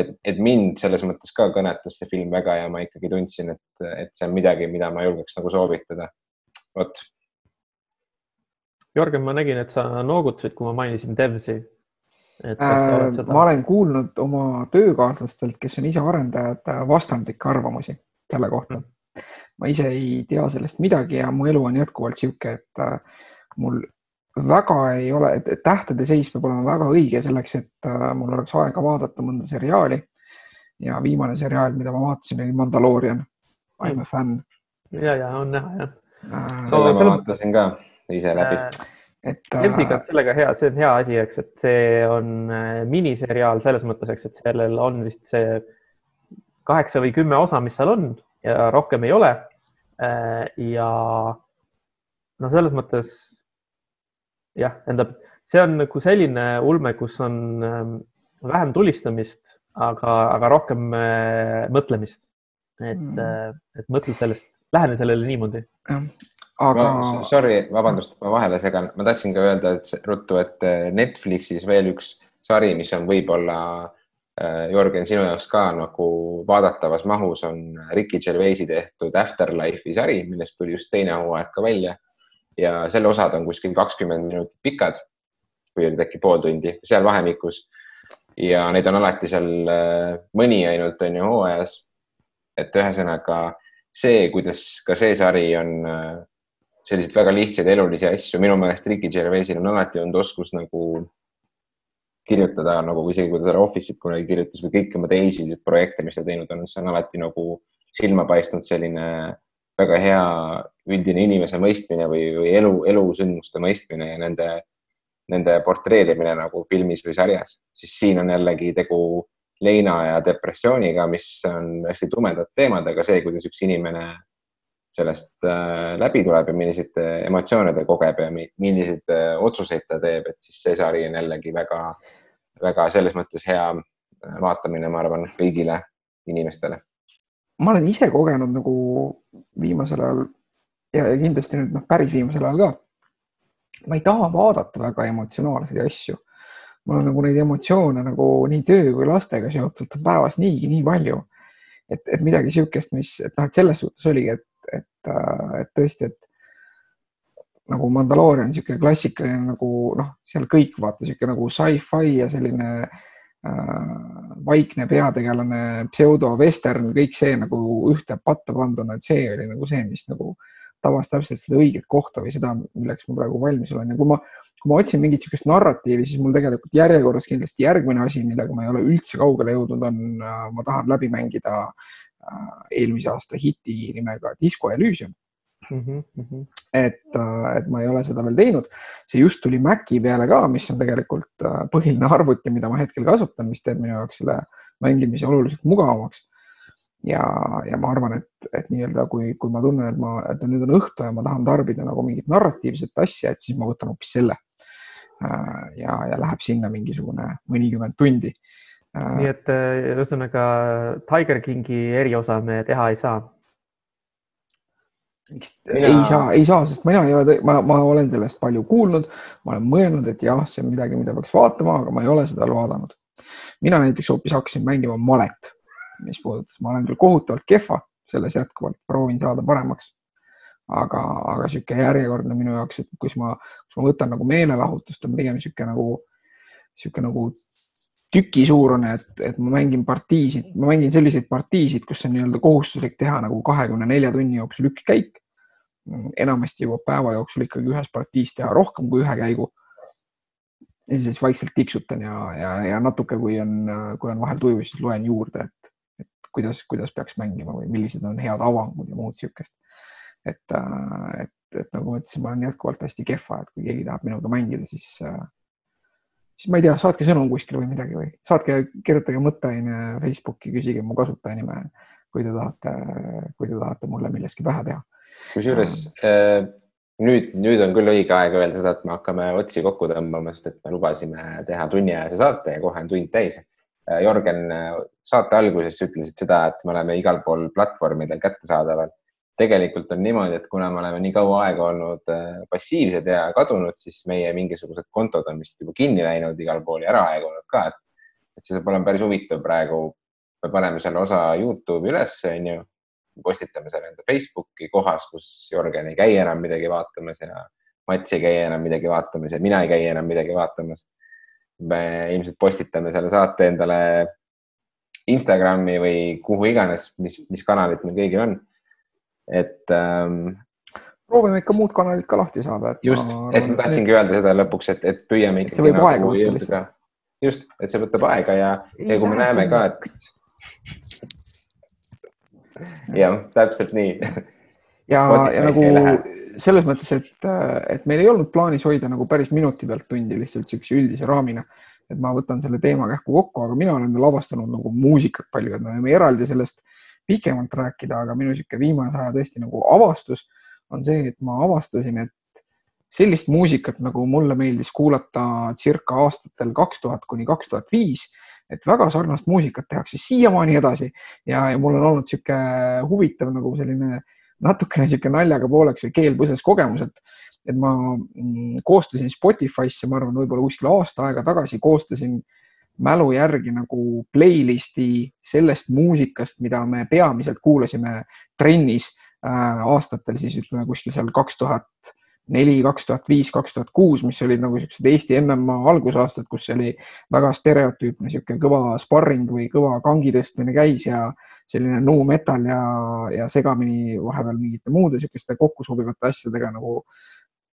S2: et, et mind selles mõttes ka kõnetas see film väga ja ma ikkagi tundsin, et, et see on midagi, mida ma julgeks nagu soovitada. vot.
S3: Jörgen, ma nägin, et sa noogutasid, kui ma mainisin Devsi.
S1: Äh, seda... ma olen kuulnud oma töökaaslastelt, kes on ise arendajad, vastandlikke arvamusi selle kohta mm.. ma ise ei tea sellest midagi ja mu elu on jätkuvalt niisugune, et äh, mul väga ei ole, et tähtede seis peab olema väga õige selleks, et äh, mul oleks aega vaadata mõnda seriaali. ja viimane seriaal, mida ma vaatasin, oli Mandalorian. I m a fänn.
S3: ja, ja on näha jah
S2: äh,. selle ma vaatasin ka ise läbi äh,
S3: et äh,. Nemsiga on sellega hea, see on hea asi, eks, et see on äh, miniseriaal selles mõttes, eks, et sellel on vist see kaheksa või kümme osa, mis seal on ja rohkem ei ole äh,. ja no selles mõttes jah, tähendab, see on nagu selline ulme, kus on ähm, vähem tulistamist, aga, aga rohkem äh, mõtlemist. et mm., äh, et mõtle sellest, lähene sellele niimoodi.
S2: aga. Sorry, vabandust, ma vahele segan, ma tahtsin ka öelda, et ruttu, et äh, Netflixis veel üks sari, mis on võib-olla Jörgen, sinu jaoks ka nagu vaadatavas mahus on Ricky Gervaisi tehtud Afterlife'i sari, millest tuli just teine hooaeg ka välja ja selle osad on kuskil kakskümmend minutit pikad või olid äkki pool tundi seal vahemikus. ja neid on alati seal äh, mõni ainult on ju hooajas. et ühesõnaga see, kuidas ka see sari on äh, selliseid väga lihtsaid elulisi asju, minu meelest Ricky Gervaisil on alati olnud oskus nagu kirjutada nagu isegi kui ta selle Office'it kunagi kirjutas või kõiki oma teisi projekte, mis ta teinud on, see on alati nagu silma paistnud selline väga hea üldine inimese mõistmine või, või elu, elusündmuste mõistmine ja nende, nende portreerimine nagu filmis või sarjas, siis siin on jällegi tegu leina ja depressiooniga, mis on hästi tumedad teemad, aga see, kuidas üks inimene sellest äh, läbi tuleb ja milliseid äh, emotsioone ta kogeb ja milliseid äh, otsuseid ta teeb, et siis see sari on jällegi väga, väga selles mõttes hea vaatamine, ma arvan, kõigile inimestele
S1: ma olen ise kogenud nagu viimasel ajal ja, ja kindlasti nüüd noh, päris viimasel ajal ka. ma ei taha vaadata väga emotsionaalseid asju. mul on nagu neid emotsioone nagu nii töö kui lastega seotult on päevas niigi nii palju. et, et midagi niisugust, mis, et noh, et selles suhtes oligi, et, et, et tõesti, et nagu Mandaloorian, niisugune klassikaline nagu noh, seal kõik vaata niisugune nagu sci-fi ja selline äh, Äh, vaikne peategelane, pseudovestern, kõik see nagu ühte patta panduna, et see oli nagu see, mis nagu tabas täpselt seda õiget kohta või seda, milleks ma praegu valmis olen. Ja kui ma, kui ma otsin mingit niisugust narratiivi, siis mul tegelikult järjekorras kindlasti järgmine asi, millega ma ei ole üldse kaugele jõudnud, on, äh, ma tahan läbi mängida äh, eelmise aasta hiti nimega Disco Elysium Mm -hmm. et, äh, et ma ei ole seda veel teinud. see just tuli Maci peale ka, mis on tegelikult äh, põhiline arvuti, mida ma hetkel kasutan, mis teeb minu jaoks selle mängimise oluliselt mugavamaks. ja, ja ma arvan, et, et nii-öelda kui, kui ma tunnen, et ma, et nüüd on õhtu ja ma tahan tarbida nagu mingit narratiivset asja, et siis ma võtan hoopis selle. ja, ja läheb sinna mingisugune mõnikümmend tundi.
S3: nii et ühesõnaga Tiger Kingi eriosa me teha ei saa
S1: mina... ei saa, ei saa, sest mina ei ole, ma, ma olen sellest palju kuulnud, ma olen mõelnud, et jah, see on midagi, mida peaks vaatama, aga ma ei ole seda vaadanud. mina näiteks hoopis hakkasin mängima malet, mis puudutas, ma olen küll kohutavalt kehva selles jätkuvalt, proovin saada paremaks. aga, aga sihuke järjekordne minu jaoks, et kus ma, kus ma võtan nagu meelelahutust, on pigem sihuke nagu, sihuke nagu tükisuurune, et, et ma mängin partiisid, ma mängin selliseid partiisid, kus on nii-öelda kohustuslik teha nagu kahekümne nelja tunni jooksul üks käik. Enamasti jõuab päeva jooksul ikkagi ühes partiis teha rohkem kui ühe käigu. ja siis vaikselt tiksutan ja, ja, ja natuke, kui on, kui on vahel tuju, siis loen juurde, et, et kuidas, kuidas peaks mängima või millised on head avangud ja muud siukest. et, et, et nagu ma ütlesin, ma olen jätkuvalt hästi kehva, et kui keegi tahab minuga mängida, siis siis ma ei tea, saatke sõnum kuskile või midagi või saatke, kirjutage mõtteaine Facebooki, küsige mu kasutajanime, kui te tahate, kui te tahate mulle millestki pähe teha.
S2: Kusjuures äh, nüüd, nüüd on küll õige aeg öelda seda, et me hakkame otsi kokku tõmbama, sest et me lubasime teha tunniajase saate ja kohe on tund täis. Äh, Jörgen, saate alguses ütlesid seda, et me oleme igal pool platvormidel kättesaadaval tegelikult on niimoodi, et kuna me oleme nii kaua aega olnud äh, passiivsed ja kadunud, siis meie mingisugused kontod on vist juba kinni läinud igal pool ja ära aegunud ka, et, et see saab olema päris huvitav praegu. me paneme selle osa Youtube'i üles, onju, postitame selle enda Facebooki kohas, kus Jörgen ei käi enam midagi vaatamas ja Mats ei käi enam midagi vaatamas ja mina ei käi enam midagi vaatamas. me ilmselt postitame selle saate endale Instagrami või kuhu iganes, mis, mis kanalid meil kõigil on et ähm,.
S1: proovime ikka muud kanalid ka lahti saada.
S2: just, et ma tahtsingi öelda seda lõpuks, et, et püüame
S1: see võib aega võtta lihtsalt.
S2: just, et see võtab aega ja, ja kui me näeme ka, et. [LAUGHS] jah, täpselt nii.
S1: ja, ja nagu selles mõttes, et, et meil ei olnud plaanis hoida nagu päris minuti pealt tundi lihtsalt siukse üldise raamina et ma võtan selle teema kähku kokku, aga mina olen veel avastanud nagu muusikat palju, et me võime eraldi sellest pikemalt rääkida, aga minu niisugune viimase aja tõesti nagu avastus on see, et ma avastasin, et sellist muusikat, nagu mulle meeldis kuulata circa aastatel kaks tuhat kuni kaks tuhat viis, et väga sarnast muusikat tehakse siiamaani edasi ja, ja mul on olnud niisugune huvitav nagu selline natukene niisugune naljaga pooleks või keel põses kogemus, et, et ma mm, koostasin Spotify'sse, ma arvan, võib-olla kuskil aasta aega tagasi koostasin mälu järgi nagu playlist'i sellest muusikast, mida me peamiselt kuulasime trennis äh, aastatel siis ütleme kuskil seal kaks tuhat neli, kaks tuhat viis, kaks tuhat kuus, mis olid nagu siuksed Eesti MM-a algusaastad, kus oli väga stereotüüpne niisugune kõva sparring või kõva kangi tõstmine käis ja selline nu metal ja, ja segamini vahepeal mingite muude niisuguste kokku sobivate asjadega nagu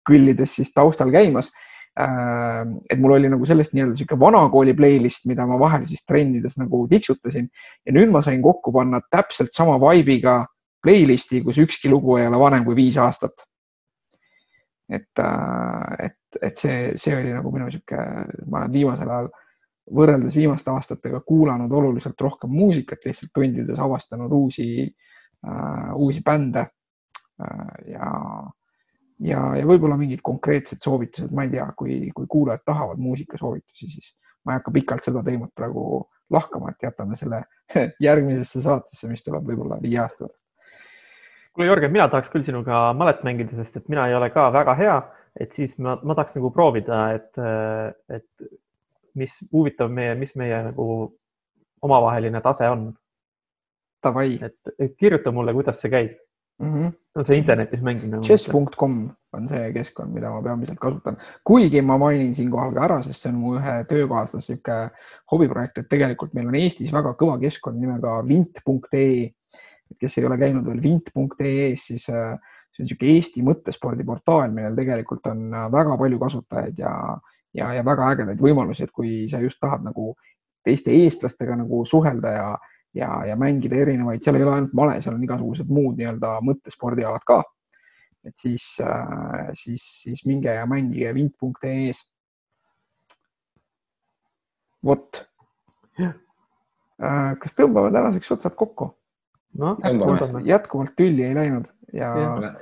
S1: küllides siis taustal käimas Äh, et mul oli nagu sellest nii-öelda sihuke vanakooli playlist, mida ma vahel siis trennides nagu tiksutasin ja nüüd ma sain kokku panna täpselt sama vibe'iga playlist'i, kus ükski lugu ei ole vanem kui viis aastat. Et, äh, et, et see, see oli nagu minu sihuke, ma olen viimasel ajal võrreldes viimaste aastatega kuulanud oluliselt rohkem muusikat, lihtsalt tundides avastanud uusi uh,, uusi bände uh, ja ja, ja võib-olla mingid konkreetsed soovitused, ma ei tea, kui, kui kuulajad tahavad muusikasoovitusi, siis ma ei hakka pikalt seda teemat praegu lahkama, et jätame selle [LAUGHS] järgmisesse saatesse, mis tuleb võib-olla viie aasta pärast.
S3: Kuule, Jörgen, mina tahaks küll sinuga malet mängida, sest et mina ei ole ka väga hea, et siis ma, ma tahaks nagu proovida, et, et mis huvitav meie, mis meie nagu omavaheline tase on. et kirjuta mulle, kuidas see käib mm. -hmm. no see internetis mängimine.
S1: Chess.com on see keskkond, mida ma peamiselt kasutan, kuigi ma mainin siinkohal ka ära, sest see on mu ühe töökaaslase sihuke hobiprojekt, et tegelikult meil on Eestis väga kõva keskkond nimega vint.ee. kes ei ole käinud veel vint.ee-s, siis äh, see on niisugune Eesti mõttespordiportaal, millel tegelikult on äh, väga palju kasutajaid ja, ja, ja väga ägedaid võimalusi, et kui sa just tahad nagu teiste eestlastega nagu suhelda ja, ja, ja mängida erinevaid, seal ei ole ainult male, seal on igasugused muud nii-öelda mõttespordialad ka. et siis, äh, siis, siis minge ja mängige vint.ee-s. vot. Kas tõmbame tänaseks otsad kokku?
S3: noh,
S2: Tõmbame.
S3: loodame.
S1: jätkuvalt tülli ei läinud ja
S3: Jah.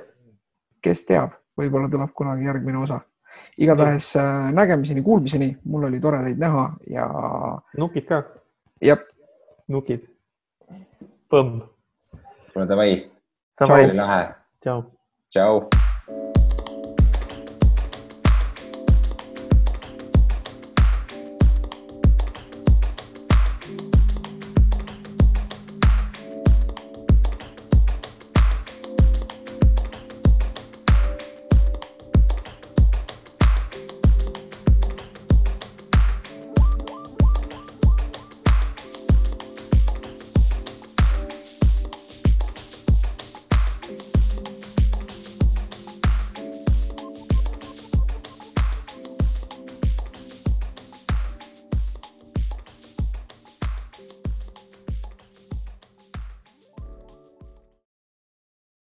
S1: kes teab, võib-olla tuleb kunagi järgmine osa. igatahes äh, nägemiseni, kuulmiseni, mul oli tore teid näha ja,
S3: nukid ka,
S1: ja
S3: nukid. Põmm.
S2: kuule davai, oli lahe,
S3: tšau.
S2: tšau.